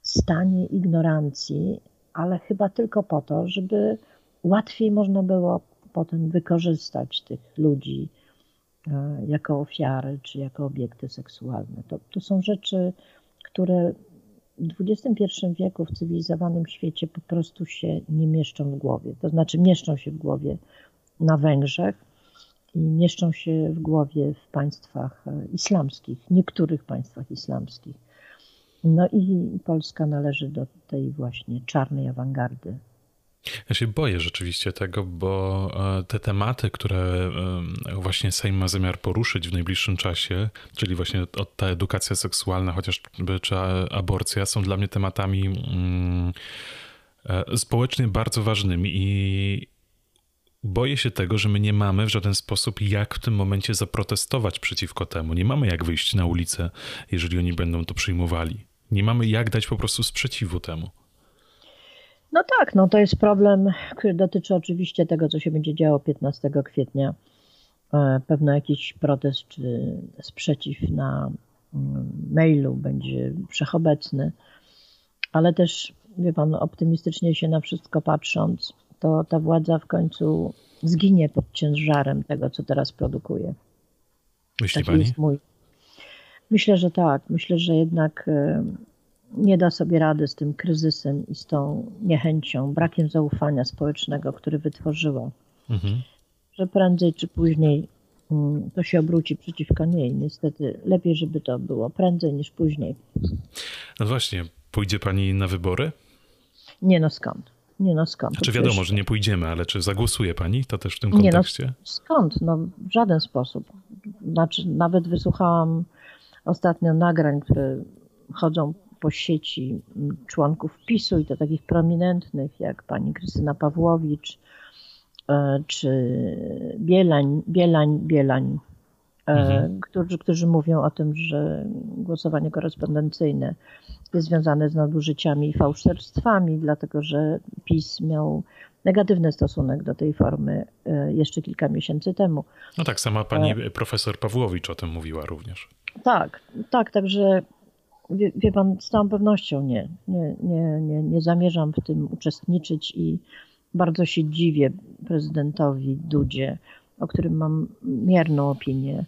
stanie ignorancji, ale chyba tylko po to, żeby łatwiej można było potem wykorzystać tych ludzi e, jako ofiary czy jako obiekty seksualne. To, to są rzeczy, które w XXI wieku w cywilizowanym świecie po prostu się nie mieszczą w głowie. To znaczy mieszczą się w głowie na Węgrzech, i mieszczą się w głowie w państwach e, islamskich, niektórych państwach islamskich. No i Polska należy do tej właśnie czarnej awangardy. Ja się boję rzeczywiście tego, bo e, te tematy, które e, właśnie Sejm ma zamiar poruszyć w najbliższym czasie, czyli właśnie ta edukacja seksualna, chociażby czy aborcja, są dla mnie tematami mm, społecznie bardzo ważnymi i boję się tego, że my nie mamy w żaden sposób jak w tym momencie zaprotestować przeciwko temu. Nie mamy jak wyjść na ulicę, jeżeli oni będą to przyjmowali. Nie mamy jak dać po prostu sprzeciwu temu. No tak, no to jest problem, który dotyczy oczywiście tego, co się będzie działo 15 kwietnia. E, pewno jakiś protest czy sprzeciw na mm, mailu będzie wszechobecny, ale też, wie pan, optymistycznie się na wszystko patrząc, to ta władza w końcu zginie pod ciężarem tego, co teraz produkuje. Myśli Taki pani? Mój. Myślę, że tak. Myślę, że jednak e, nie da sobie rady z tym kryzysem i z tą niechęcią, brakiem zaufania społecznego, który wytworzyła. Mhm. Że prędzej czy później mm, to się obróci przeciwko niej. Niestety lepiej, żeby to było prędzej niż później. No właśnie, pójdzie pani na wybory? Nie no skąd. Nie no skąd? Czy wiadomo, że nie pójdziemy, ale czy zagłosuje pani to też w tym kontekście? Nie no, skąd? No w żaden sposób. Znaczy nawet wysłuchałam ostatnio nagrań, które chodzą po sieci członków PiSu i to takich prominentnych jak pani Krystyna Pawłowicz e, czy Bielań, Bielań, Bielań, e, mhm. którzy, którzy mówią o tym, że głosowanie korespondencyjne związane z nadużyciami i fałszerstwami, dlatego że PiS miał negatywny stosunek do tej formy e, jeszcze kilka miesięcy temu. No tak, sama pani e... profesor Pawłowicz o tym mówiła również. Tak, tak, także wie, wie pan, z całą pewnością nie, nie, nie, nie, nie zamierzam w tym uczestniczyć i bardzo się dziwię prezydentowi Dudzie, o którym mam mierną opinię,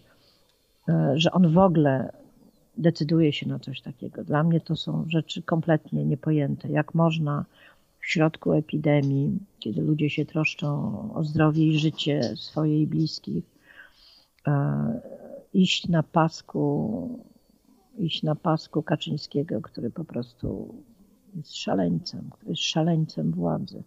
e, że on w ogóle decyduje się na coś takiego. Dla mnie to są rzeczy kompletnie niepojęte. Jak można w środku epidemii, kiedy ludzie się troszczą o zdrowie i życie swoje i bliskich, e, iść na pasku, iść na pasku Kaczyńskiego, który po prostu jest szaleńcem, który jest szaleńcem władzy.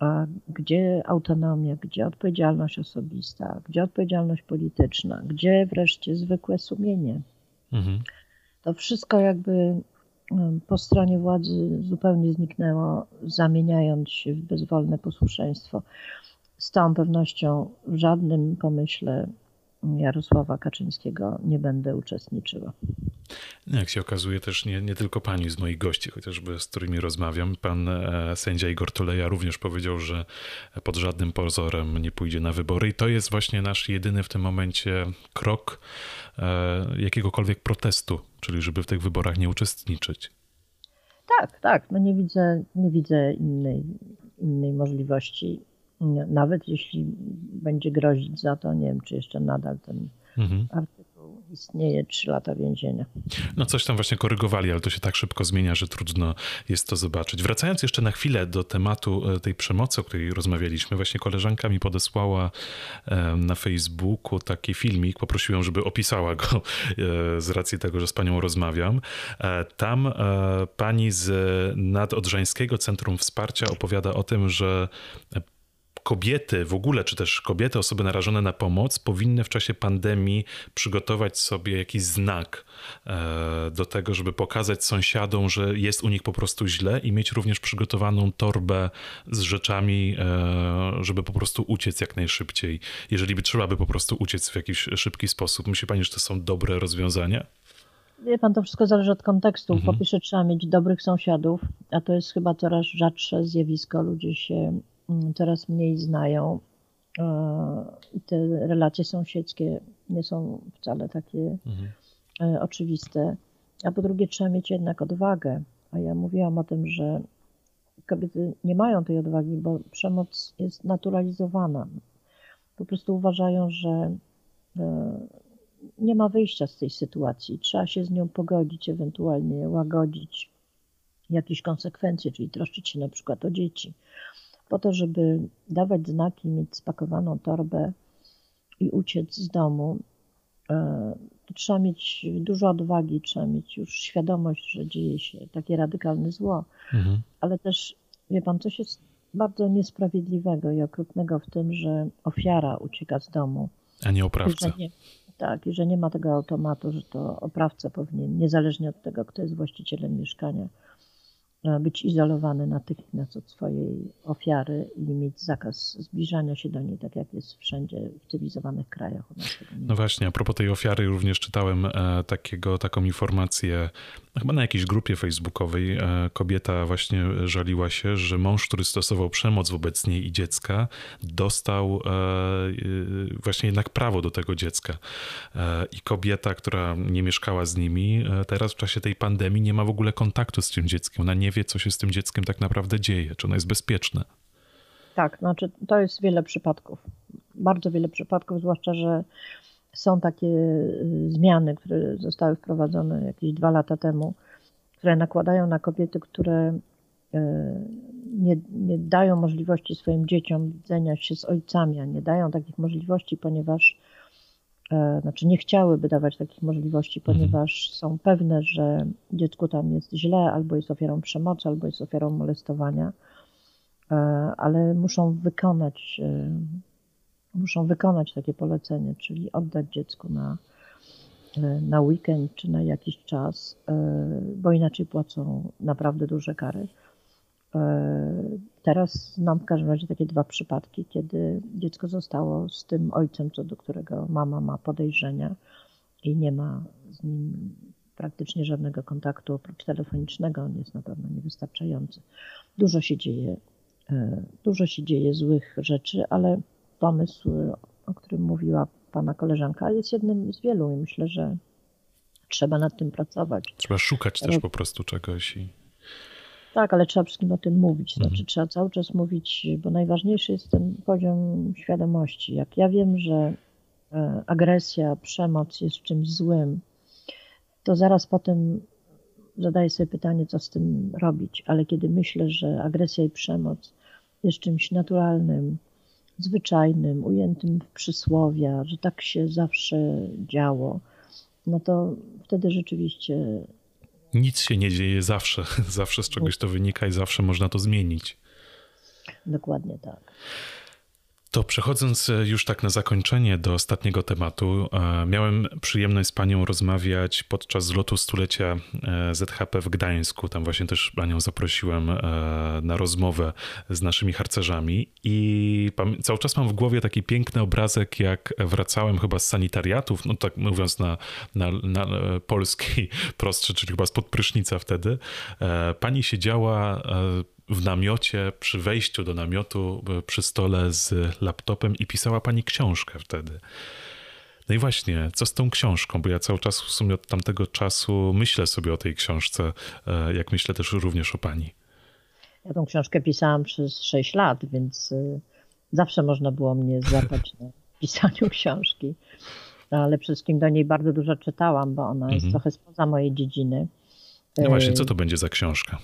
A gdzie autonomia, gdzie odpowiedzialność osobista, gdzie odpowiedzialność polityczna, gdzie wreszcie zwykłe sumienie? Mhm. To wszystko jakby po stronie władzy zupełnie zniknęło, zamieniając się w bezwolne posłuszeństwo. Z całą pewnością w żadnym pomyśle Jarosława Kaczyńskiego nie będę uczestniczyła. No, jak się okazuje, też nie, nie tylko pani z moich gości, chociażby z którymi rozmawiam. Pan e, sędzia Igor Tuleja również powiedział, że pod żadnym pozorem nie pójdzie na wybory, i to jest właśnie nasz jedyny w tym momencie krok e, jakiegokolwiek protestu, czyli żeby w tych wyborach nie uczestniczyć. Tak, tak. No nie widzę, nie widzę innej, innej możliwości. Nawet jeśli będzie grozić za to, nie wiem, czy jeszcze nadal ten mhm. artykuł istnieje, trzy lata więzienia. No coś tam właśnie korygowali, ale to się tak szybko zmienia, że trudno jest to zobaczyć. Wracając jeszcze na chwilę do tematu e, tej przemocy, o której rozmawialiśmy, właśnie koleżanka mi podesłała na Facebooku taki filmik, poprosiłem, żeby opisała go e, z racji tego, że z panią rozmawiam. E, tam pani z Nadodrzańskiego Centrum Wsparcia opowiada o tym, że kobiety w ogóle, czy też kobiety, osoby narażone na pomoc, powinny w czasie pandemii przygotować sobie jakiś znak e, do tego, żeby pokazać sąsiadom, że jest u nich po prostu źle i mieć również przygotowaną torbę z rzeczami, e, żeby po prostu uciec jak najszybciej, jeżeli by trzeba by po prostu uciec w jakiś szybki sposób. Myśli pani, że to są dobre rozwiązania? Wie pan, to wszystko zależy od kontekstu. Mhm. Po pierwsze trzeba mieć dobrych sąsiadów, a to jest chyba coraz rzadsze zjawisko. Ludzie się coraz mniej znają. E, I te relacje sąsiedzkie nie są wcale takie mhm. E, oczywiste. A po drugie, trzeba mieć jednak odwagę. A ja mówiłam o tym, że kobiety nie mają tej odwagi, bo przemoc jest naturalizowana. Po prostu uważają, że e, nie ma wyjścia z tej sytuacji. Trzeba się z nią pogodzić, ewentualnie łagodzić jakieś konsekwencje, czyli troszczyć się na przykład o dzieci po to, żeby dawać znaki, mieć spakowaną torbę i uciec z domu, e, trzeba mieć dużo odwagi, trzeba mieć już świadomość, że dzieje się takie radykalne zło, mhm. ale też, wie pan, coś jest bardzo niesprawiedliwego i okrutnego w tym, że ofiara ucieka z domu. A nie oprawca. Nie, tak, i że nie ma tego automatu, że to oprawca powinien, niezależnie od tego, kto jest właścicielem mieszkania, być izolowany natychmiast od swojej ofiary i mieć zakaz zbliżania się do niej, tak jak jest wszędzie w cywilizowanych krajach. No właśnie, a propos tej ofiary również czytałem e, takiego, taką informację, chyba na jakiejś grupie facebookowej, e, kobieta właśnie żaliła się, że mąż, który stosował przemoc wobec niej i dziecka, dostał e, właśnie jednak prawo do tego dziecka. I kobieta, która nie mieszkała z nimi, teraz w czasie tej pandemii nie ma w ogóle kontaktu z tym dzieckiem. Ona nie wie, co się z tym dzieckiem tak naprawdę dzieje, czy ono jest bezpieczne. Tak, znaczy to jest wiele przypadków. Bardzo wiele przypadków, zwłaszcza, że są takie y, zmiany, które zostały wprowadzone jakieś dwa lata temu, które nakładają na kobiety, które y, nie, nie dają możliwości swoim dzieciom widzenia się z ojcami, a nie dają takich możliwości, ponieważ znaczy nie chciałyby dawać takich możliwości, mhm. ponieważ są pewne, że dziecku tam jest źle, albo jest ofiarą przemocy, albo jest ofiarą molestowania, e, ale muszą wykonać, e, muszą wykonać takie polecenie, czyli oddać dziecku na, na weekend czy na jakiś czas, bo inaczej płacą naprawdę duże kary. Teraz znam w każdym razie takie dwa przypadki, kiedy dziecko zostało z tym ojcem, co do którego mama ma podejrzenia i nie ma z nim praktycznie żadnego kontaktu oprócz telefonicznego. On jest na pewno niewystarczający. Dużo się dzieje, e, dużo się dzieje złych rzeczy, ale pomysł, o którym mówiła pana koleżanka, jest jednym z wielu i myślę, że trzeba nad tym pracować. Trzeba szukać też po prostu czegoś i tak, ale trzeba wszystkim o tym mówić. Znaczy, mhm. trzeba cały czas mówić, bo najważniejszy jest ten poziom świadomości. Jak ja wiem, że e, agresja, przemoc jest czymś złym, to zaraz potem zadaję sobie pytanie, co z tym robić. Ale kiedy myślę, że agresja i przemoc jest czymś naturalnym, zwyczajnym, ujętym w przysłowia, że tak się zawsze działo, no to wtedy rzeczywiście nic się nie dzieje zawsze. <laughs> Zawsze z czegoś to wynika i zawsze można to zmienić. Dokładnie tak. To przechodząc e, już tak na zakończenie do ostatniego tematu, e, miałem przyjemność z panią rozmawiać podczas zlotu stulecia e, ZHP w Gdańsku. Tam właśnie też panią zaprosiłem na rozmowę z naszymi harcerzami i cały czas mam w głowie taki piękny obrazek, jak wracałem chyba z sanitariatów, no tak mówiąc na, na, na polskiej <laughs> prostsze, czyli chyba spod prysznica wtedy. Pani siedziała w namiocie, przy wejściu do namiotu, e, przy stole z laptopem i pisała pani książkę wtedy. No i właśnie, co z tą książką? Bo ja cały czas w sumie od tamtego czasu myślę sobie o tej książce, e, jak myślę też również o pani. Ja tą książkę pisałam przez 6 lat, więc e, zawsze można było mnie <laughs> złapać na pisaniu książki. Ale przede wszystkim do niej bardzo dużo czytałam, bo ona jest mhm. trochę spoza mojej dziedziny. No właśnie, co to będzie za książka?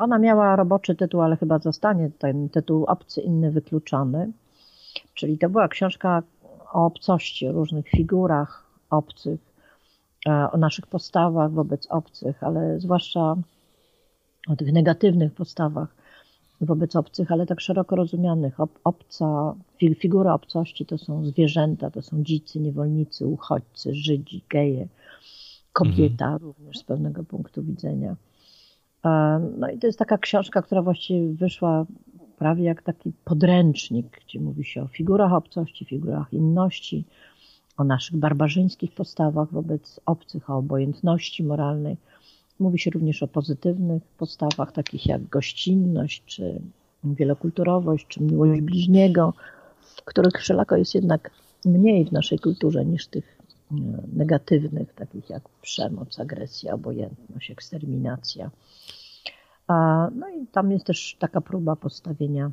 Ona miała roboczy tytuł, ale chyba zostanie ten tytuł Obcy, inny, wykluczony. Czyli to była książka o obcości, o różnych figurach obcych, e, o naszych postawach wobec obcych, ale zwłaszcza o tych negatywnych postawach wobec obcych, ale tak szeroko rozumianych. Obca, figura obcości to są zwierzęta, to są dzicy, niewolnicy, uchodźcy, Żydzi, geje, kobieta mhm. również z pewnego punktu widzenia. No i to jest taka książka, która właściwie wyszła prawie jak taki podręcznik, gdzie mówi się o figurach obcości, figurach inności, o naszych barbarzyńskich postawach wobec obcych, o obojętności moralnej. Mówi się również o pozytywnych postawach, takich jak gościnność, czy wielokulturowość, czy miłość bliźniego, których wszelako jest jednak mniej w naszej kulturze niż tych e, negatywnych, takich jak przemoc, agresja, obojętność, eksterminacja. No i tam jest też taka próba postawienia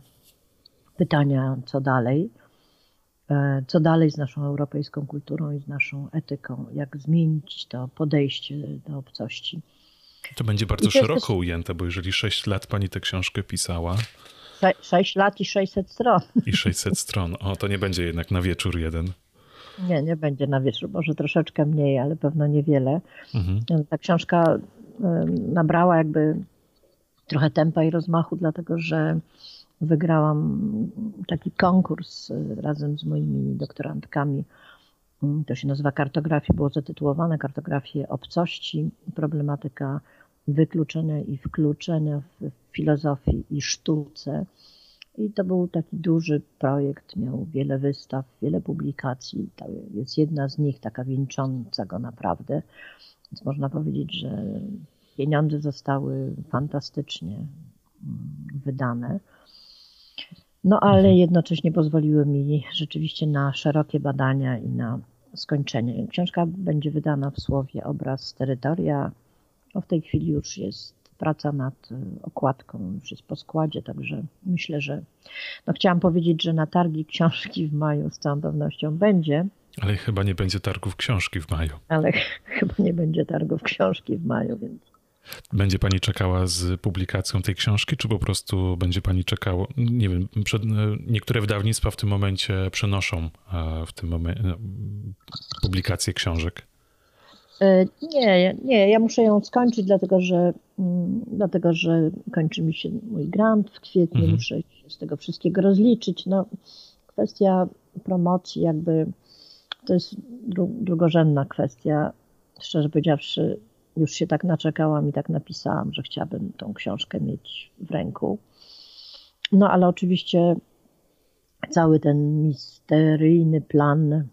pytania, co dalej. E, co dalej z naszą europejską kulturą i z naszą etyką? Jak zmienić to podejście do obcości? To będzie bardzo szeroko też... ujęte, bo jeżeli 6 lat pani tę książkę pisała. 6 lat i 600 stron. I 600 stron. O, to nie będzie jednak na wieczór jeden. Nie, nie będzie na wieczór, może troszeczkę mniej, ale pewno niewiele. Mhm. Ta książka nabrała jakby trochę tempa i rozmachu, dlatego że wygrałam taki konkurs y, razem z moimi doktorantkami. Mm, to się nazywa kartografia, było zatytułowane Kartografię obcości, problematyka wykluczenia i wkluczenia w filozofii i sztuce. I to był taki duży projekt, miał wiele wystaw, wiele publikacji. To jest jedna z nich, taka wieńcząca go naprawdę. Więc można powiedzieć, że Pieniądze zostały fantastycznie mm, wydane. No ale mhm. jednocześnie pozwoliły mi rzeczywiście na szerokie badania i na skończenie. Książka będzie wydana w słowie obraz terytoria. No w tej chwili już jest praca nad y, okładką, już jest po składzie, także myślę, że no chciałam powiedzieć, że na targi książki w maju z całą pewnością będzie. Ale chyba nie będzie targów książki w maju. Ale <laughs> chyba nie będzie targów książki w maju, więc będzie pani czekała z publikacją tej książki, czy po prostu będzie pani czekała? Nie wiem, przed, niektóre wydawnictwa w tym momencie przenoszą e, w tym momencie publikację książek. E, nie, nie, ja muszę ją skończyć, dlatego że, mm, dlatego, że kończy mi się mój grant w kwietniu, mhm. muszę się z tego wszystkiego rozliczyć. No, kwestia promocji jakby to jest drugorzędna kwestia. Szczerze powiedziawszy, już się tak naczekałam i tak napisałam, że chciałabym tą książkę mieć w ręku. No ale oczywiście cały ten misteryjny plan,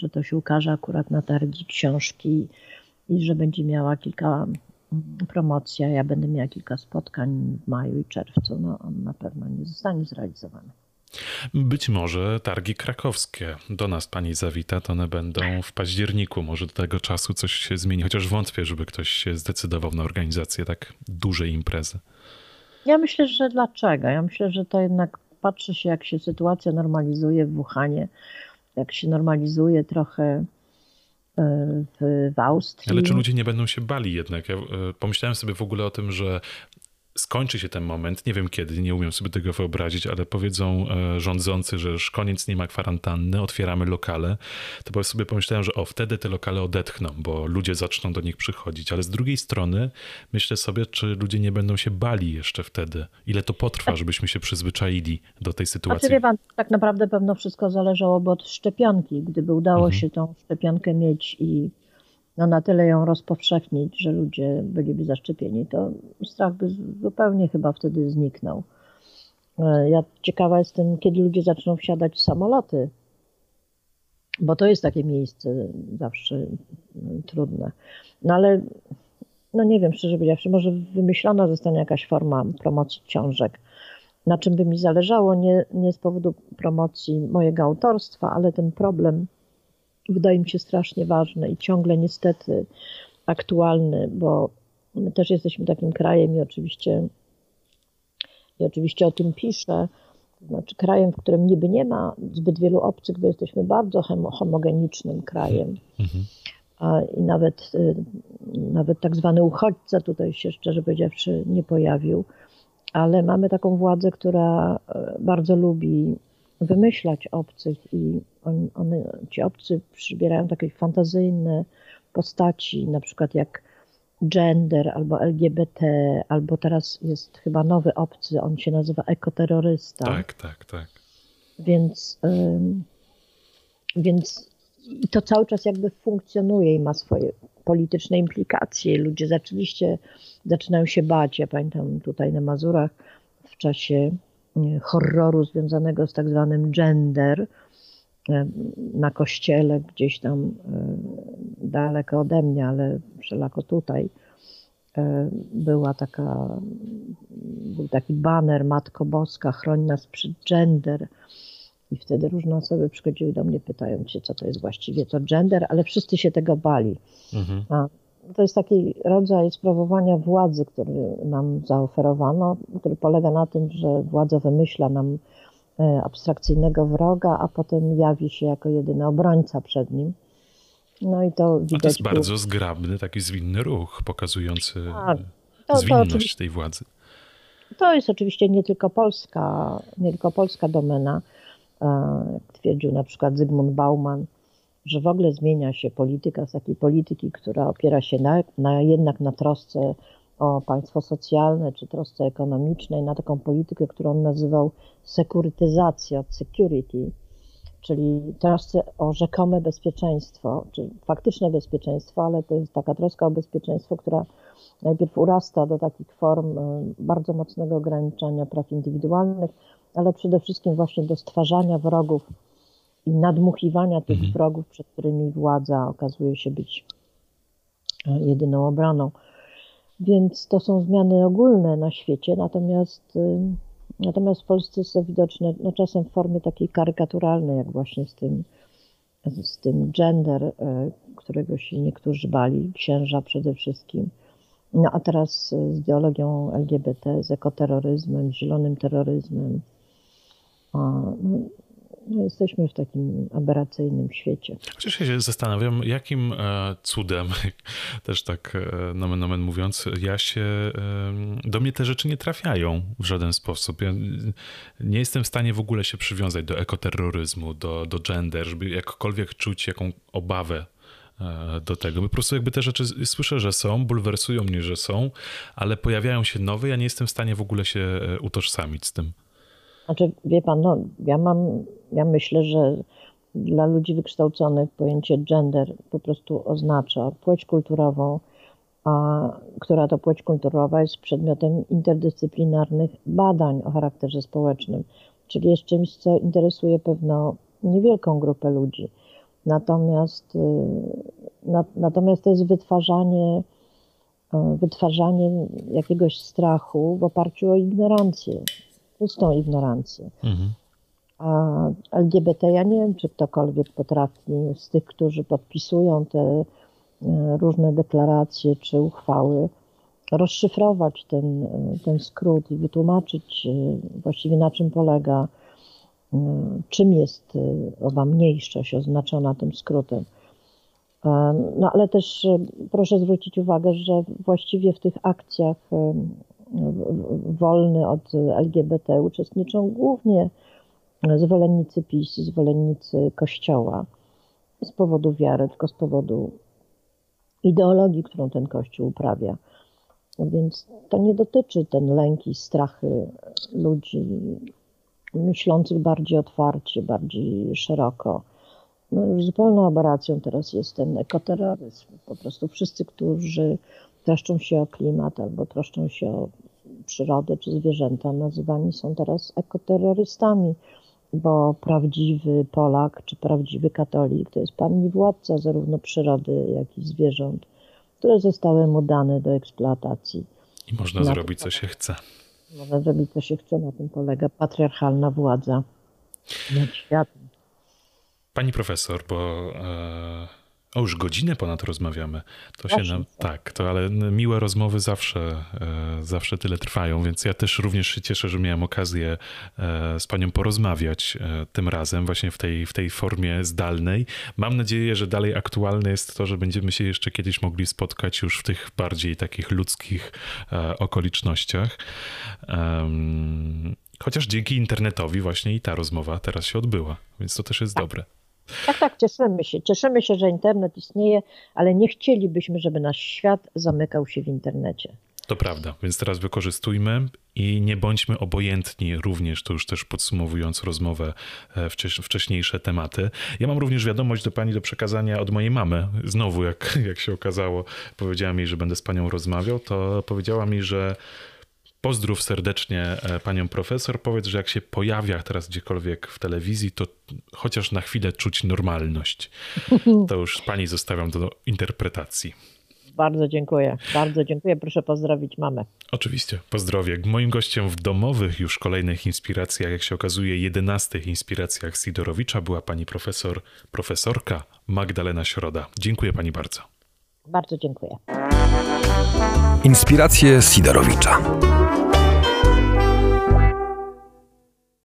że to się ukaże akurat na targi książki i że będzie miała kilka mm, promocja, ja będę miała kilka spotkań w maju i czerwcu, no on na pewno nie zostanie zrealizowany. Być może targi krakowskie do nas pani zawita, to one będą w październiku. Może do tego czasu coś się zmieni, chociaż wątpię, żeby ktoś się zdecydował na organizację tak dużej imprezy. Ja myślę, że dlaczego? Ja myślę, że to jednak patrzy się, jak się sytuacja normalizuje w Wuhanie, jak się normalizuje trochę e, w, Austrii. Ale czy ludzie nie będą się bali jednak? Ja e, pomyślałem sobie w ogóle o tym, że skończy się ten moment, nie wiem kiedy, nie umiem sobie tego wyobrazić, ale powiedzą e, rządzący, że już koniec, nie ma kwarantanny, otwieramy lokale, to sobie pomyślałem, że o, wtedy te lokale odetchną, bo ludzie zaczną do nich przychodzić, ale z drugiej strony myślę sobie, czy ludzie nie będą się bali jeszcze wtedy, ile to potrwa, żebyśmy się przyzwyczaili do tej sytuacji. Znaczy, wie pan, tak naprawdę pewno wszystko zależałoby od szczepionki, gdyby udało mhm. się tą szczepionkę mieć i no na tyle ją rozpowszechnić, że ludzie byliby zaszczepieni, to strach by zupełnie chyba wtedy zniknął. E, ja ciekawa jestem, kiedy ludzie zaczną wsiadać w samoloty, bo to jest takie miejsce zawsze mm, trudne. No ale, no nie wiem, szczerze powiedziawszy, może wymyślona zostanie jakaś forma promocji książek, na czym by mi zależało, nie, nie z powodu promocji mojego autorstwa, ale ten problem wydaje mi się strasznie ważny i ciągle niestety aktualny, bo my też jesteśmy takim krajem i oczywiście, i oczywiście o tym piszę, to znaczy krajem, w którym niby nie ma zbyt wielu obcych, bo jesteśmy bardzo homogenicznym krajem. Mhm. I nawet, y, nawet tak zwany uchodźca tutaj się szczerze powiedziawszy nie pojawił, ale mamy taką władzę, która e, bardzo lubi wymyślać obcych i on, one, ci obcy przybierają takie fantazyjne postaci, na przykład jak gender albo LGBT, albo teraz jest chyba nowy obcy, on się nazywa ekoterrorysta. Tak, tak, tak. Więc, ym, więc i to cały czas jakby funkcjonuje i ma swoje polityczne implikacje. Ludzie rzeczywiście zaczynają się bać. Ja pamiętam tutaj na Mazurach w czasie horroru związanego z tak zwanym gender e, na kościele, gdzieś tam e, daleko ode mnie, ale wszelako tutaj e, była taka, był taki baner Matko Boska, chroń nas przed gender. I wtedy różne osoby przychodziły do mnie, pytając się, co to jest właściwie to gender, ale wszyscy się tego bali. Mhm. A to jest taki rodzaj sprawowania władzy, który nam zaoferowano, który polega na tym, że władza wymyśla nam e, abstrakcyjnego wroga, a potem jawi się jako jedyny obrońca przed nim. No i to widać. A to jest bardzo zgrabny, taki zwinny ruch, pokazujący tak, to, zwinność tej władzy. To jest oczywiście nie tylko polska, nie tylko polska domena, e, jak twierdził na przykład Zygmunt Bauman, że w ogóle zmienia się polityka z takiej polityki, która opiera się na, na jednak na trosce o państwo socjalne czy trosce ekonomicznej, na taką politykę, którą on nazywał sekurytyzacją, security, czyli trosce o rzekome bezpieczeństwo, czy faktyczne bezpieczeństwo, ale to jest taka troska o bezpieczeństwo, która najpierw urasta do takich form e, bardzo mocnego ograniczania praw indywidualnych, ale przede wszystkim właśnie do stwarzania wrogów i nadmuchiwania tych mhm. wrogów, przed którymi władza okazuje się być e, jedyną obroną. Więc to są zmiany ogólne na świecie, natomiast, y, natomiast w Polsce są widoczne no, czasem w formie takiej karykaturalnej, jak właśnie z tym, z tym gender, e, którego się niektórzy bali, księża przede wszystkim. No a teraz z ideologią LGBT, z ekoterroryzmem, zielonym terroryzmem. No, jesteśmy w takim aberracyjnym świecie. Chociaż ja się zastanawiam, jakim e, cudem, <laughs> też tak e, nomen nomen mówiąc, ja się, do mnie te rzeczy nie trafiają w żaden sposób. Ja nie jestem w stanie w ogóle się przywiązać do ekoterroryzmu, do, do gender, żeby jakkolwiek czuć jaką obawę e, do tego. Po prostu jakby te rzeczy słyszę, że są, bulwersują mnie, że są, ale pojawiają się nowe, ja nie jestem w stanie w ogóle się utożsamić z tym. Znaczy, wie pan, no, ja mam, ja myślę, że dla ludzi wykształconych pojęcie gender po prostu oznacza płeć kulturową, a, która to płeć kulturowa jest przedmiotem interdyscyplinarnych badań o charakterze społecznym, czyli jest czymś, co interesuje pewno niewielką grupę ludzi. Natomiast, y, na, natomiast to jest wytwarzanie, y, wytwarzanie jakiegoś strachu w oparciu o ignorancję pustą ignorancję. Mhm. A LGBT, ja nie wiem, czy ktokolwiek potrafi z tych, którzy podpisują te e, różne deklaracje czy uchwały, rozszyfrować ten, e, ten skrót i wytłumaczyć e, właściwie na czym polega, czym jest owa mniejszość oznaczona tym skrótem. No ale też proszę zwrócić uwagę, że właściwie w tych akcjach wolny od LGBT uczestniczą głównie zwolennicy PiS, zwolennicy Kościoła z powodu wiary, tylko z powodu ideologii, którą ten Kościół uprawia. Więc to nie dotyczy ten lęki, strachy ludzi myślących bardziej otwarcie, bardziej szeroko. No już zupełną aberracją teraz jest ten ekoterroryzm. Po prostu wszyscy, którzy troszczą się o klimat albo troszczą się o przyrodę czy zwierzęta, nazywani są teraz ekoterrorystami, bo prawdziwy Polak czy prawdziwy katolik to jest pan i władca zarówno przyrody, jak i zwierząt, które zostały mu dane do eksploatacji. I można na zrobić, co się chce. Można zrobić, co się chce. Na tym polega patriarchalna władza nad światem. Pani profesor, bo e, o, już godzinę ponad rozmawiamy. To się nam, tak, to ale miłe rozmowy zawsze, e, zawsze tyle trwają, więc ja też również się cieszę, że miałem okazję e, z panią porozmawiać e, tym razem właśnie w tej, w tej formie zdalnej. Mam nadzieję, że dalej aktualne jest to, że będziemy się jeszcze kiedyś mogli spotkać już w tych bardziej takich ludzkich okolicznościach. Chociaż dzięki internetowi właśnie i ta rozmowa teraz się odbyła, więc to też jest dobre. Tak, tak, cieszymy się. Cieszymy się, że internet istnieje, ale nie chcielibyśmy, żeby nasz świat zamykał się w internecie. To prawda, więc teraz wykorzystujmy i nie bądźmy obojętni również, to już też podsumowując rozmowę, e, wcześniejsze tematy. Ja mam również wiadomość do pani do przekazania od mojej mamy. Znowu, jak, jak się okazało, powiedziała mi, że będę z panią rozmawiał, to powiedziała mi, że Pozdrów serdecznie e, panią profesor. Powiedz, że jak się pojawia teraz gdziekolwiek w telewizji, to chociaż na chwilę czuć normalność. To już pani zostawiam do interpretacji. Bardzo dziękuję. Bardzo dziękuję. Proszę pozdrowić mamę. Oczywiście, pozdrowie. Moim gościem w domowych już kolejnych inspiracjach, jak się okazuje, jedenastych inspiracjach Sidorowicza była pani profesor, profesorka Magdalena Środa. Dziękuję pani bardzo. Bardzo dziękuję. Inspiracje Sidorowicza.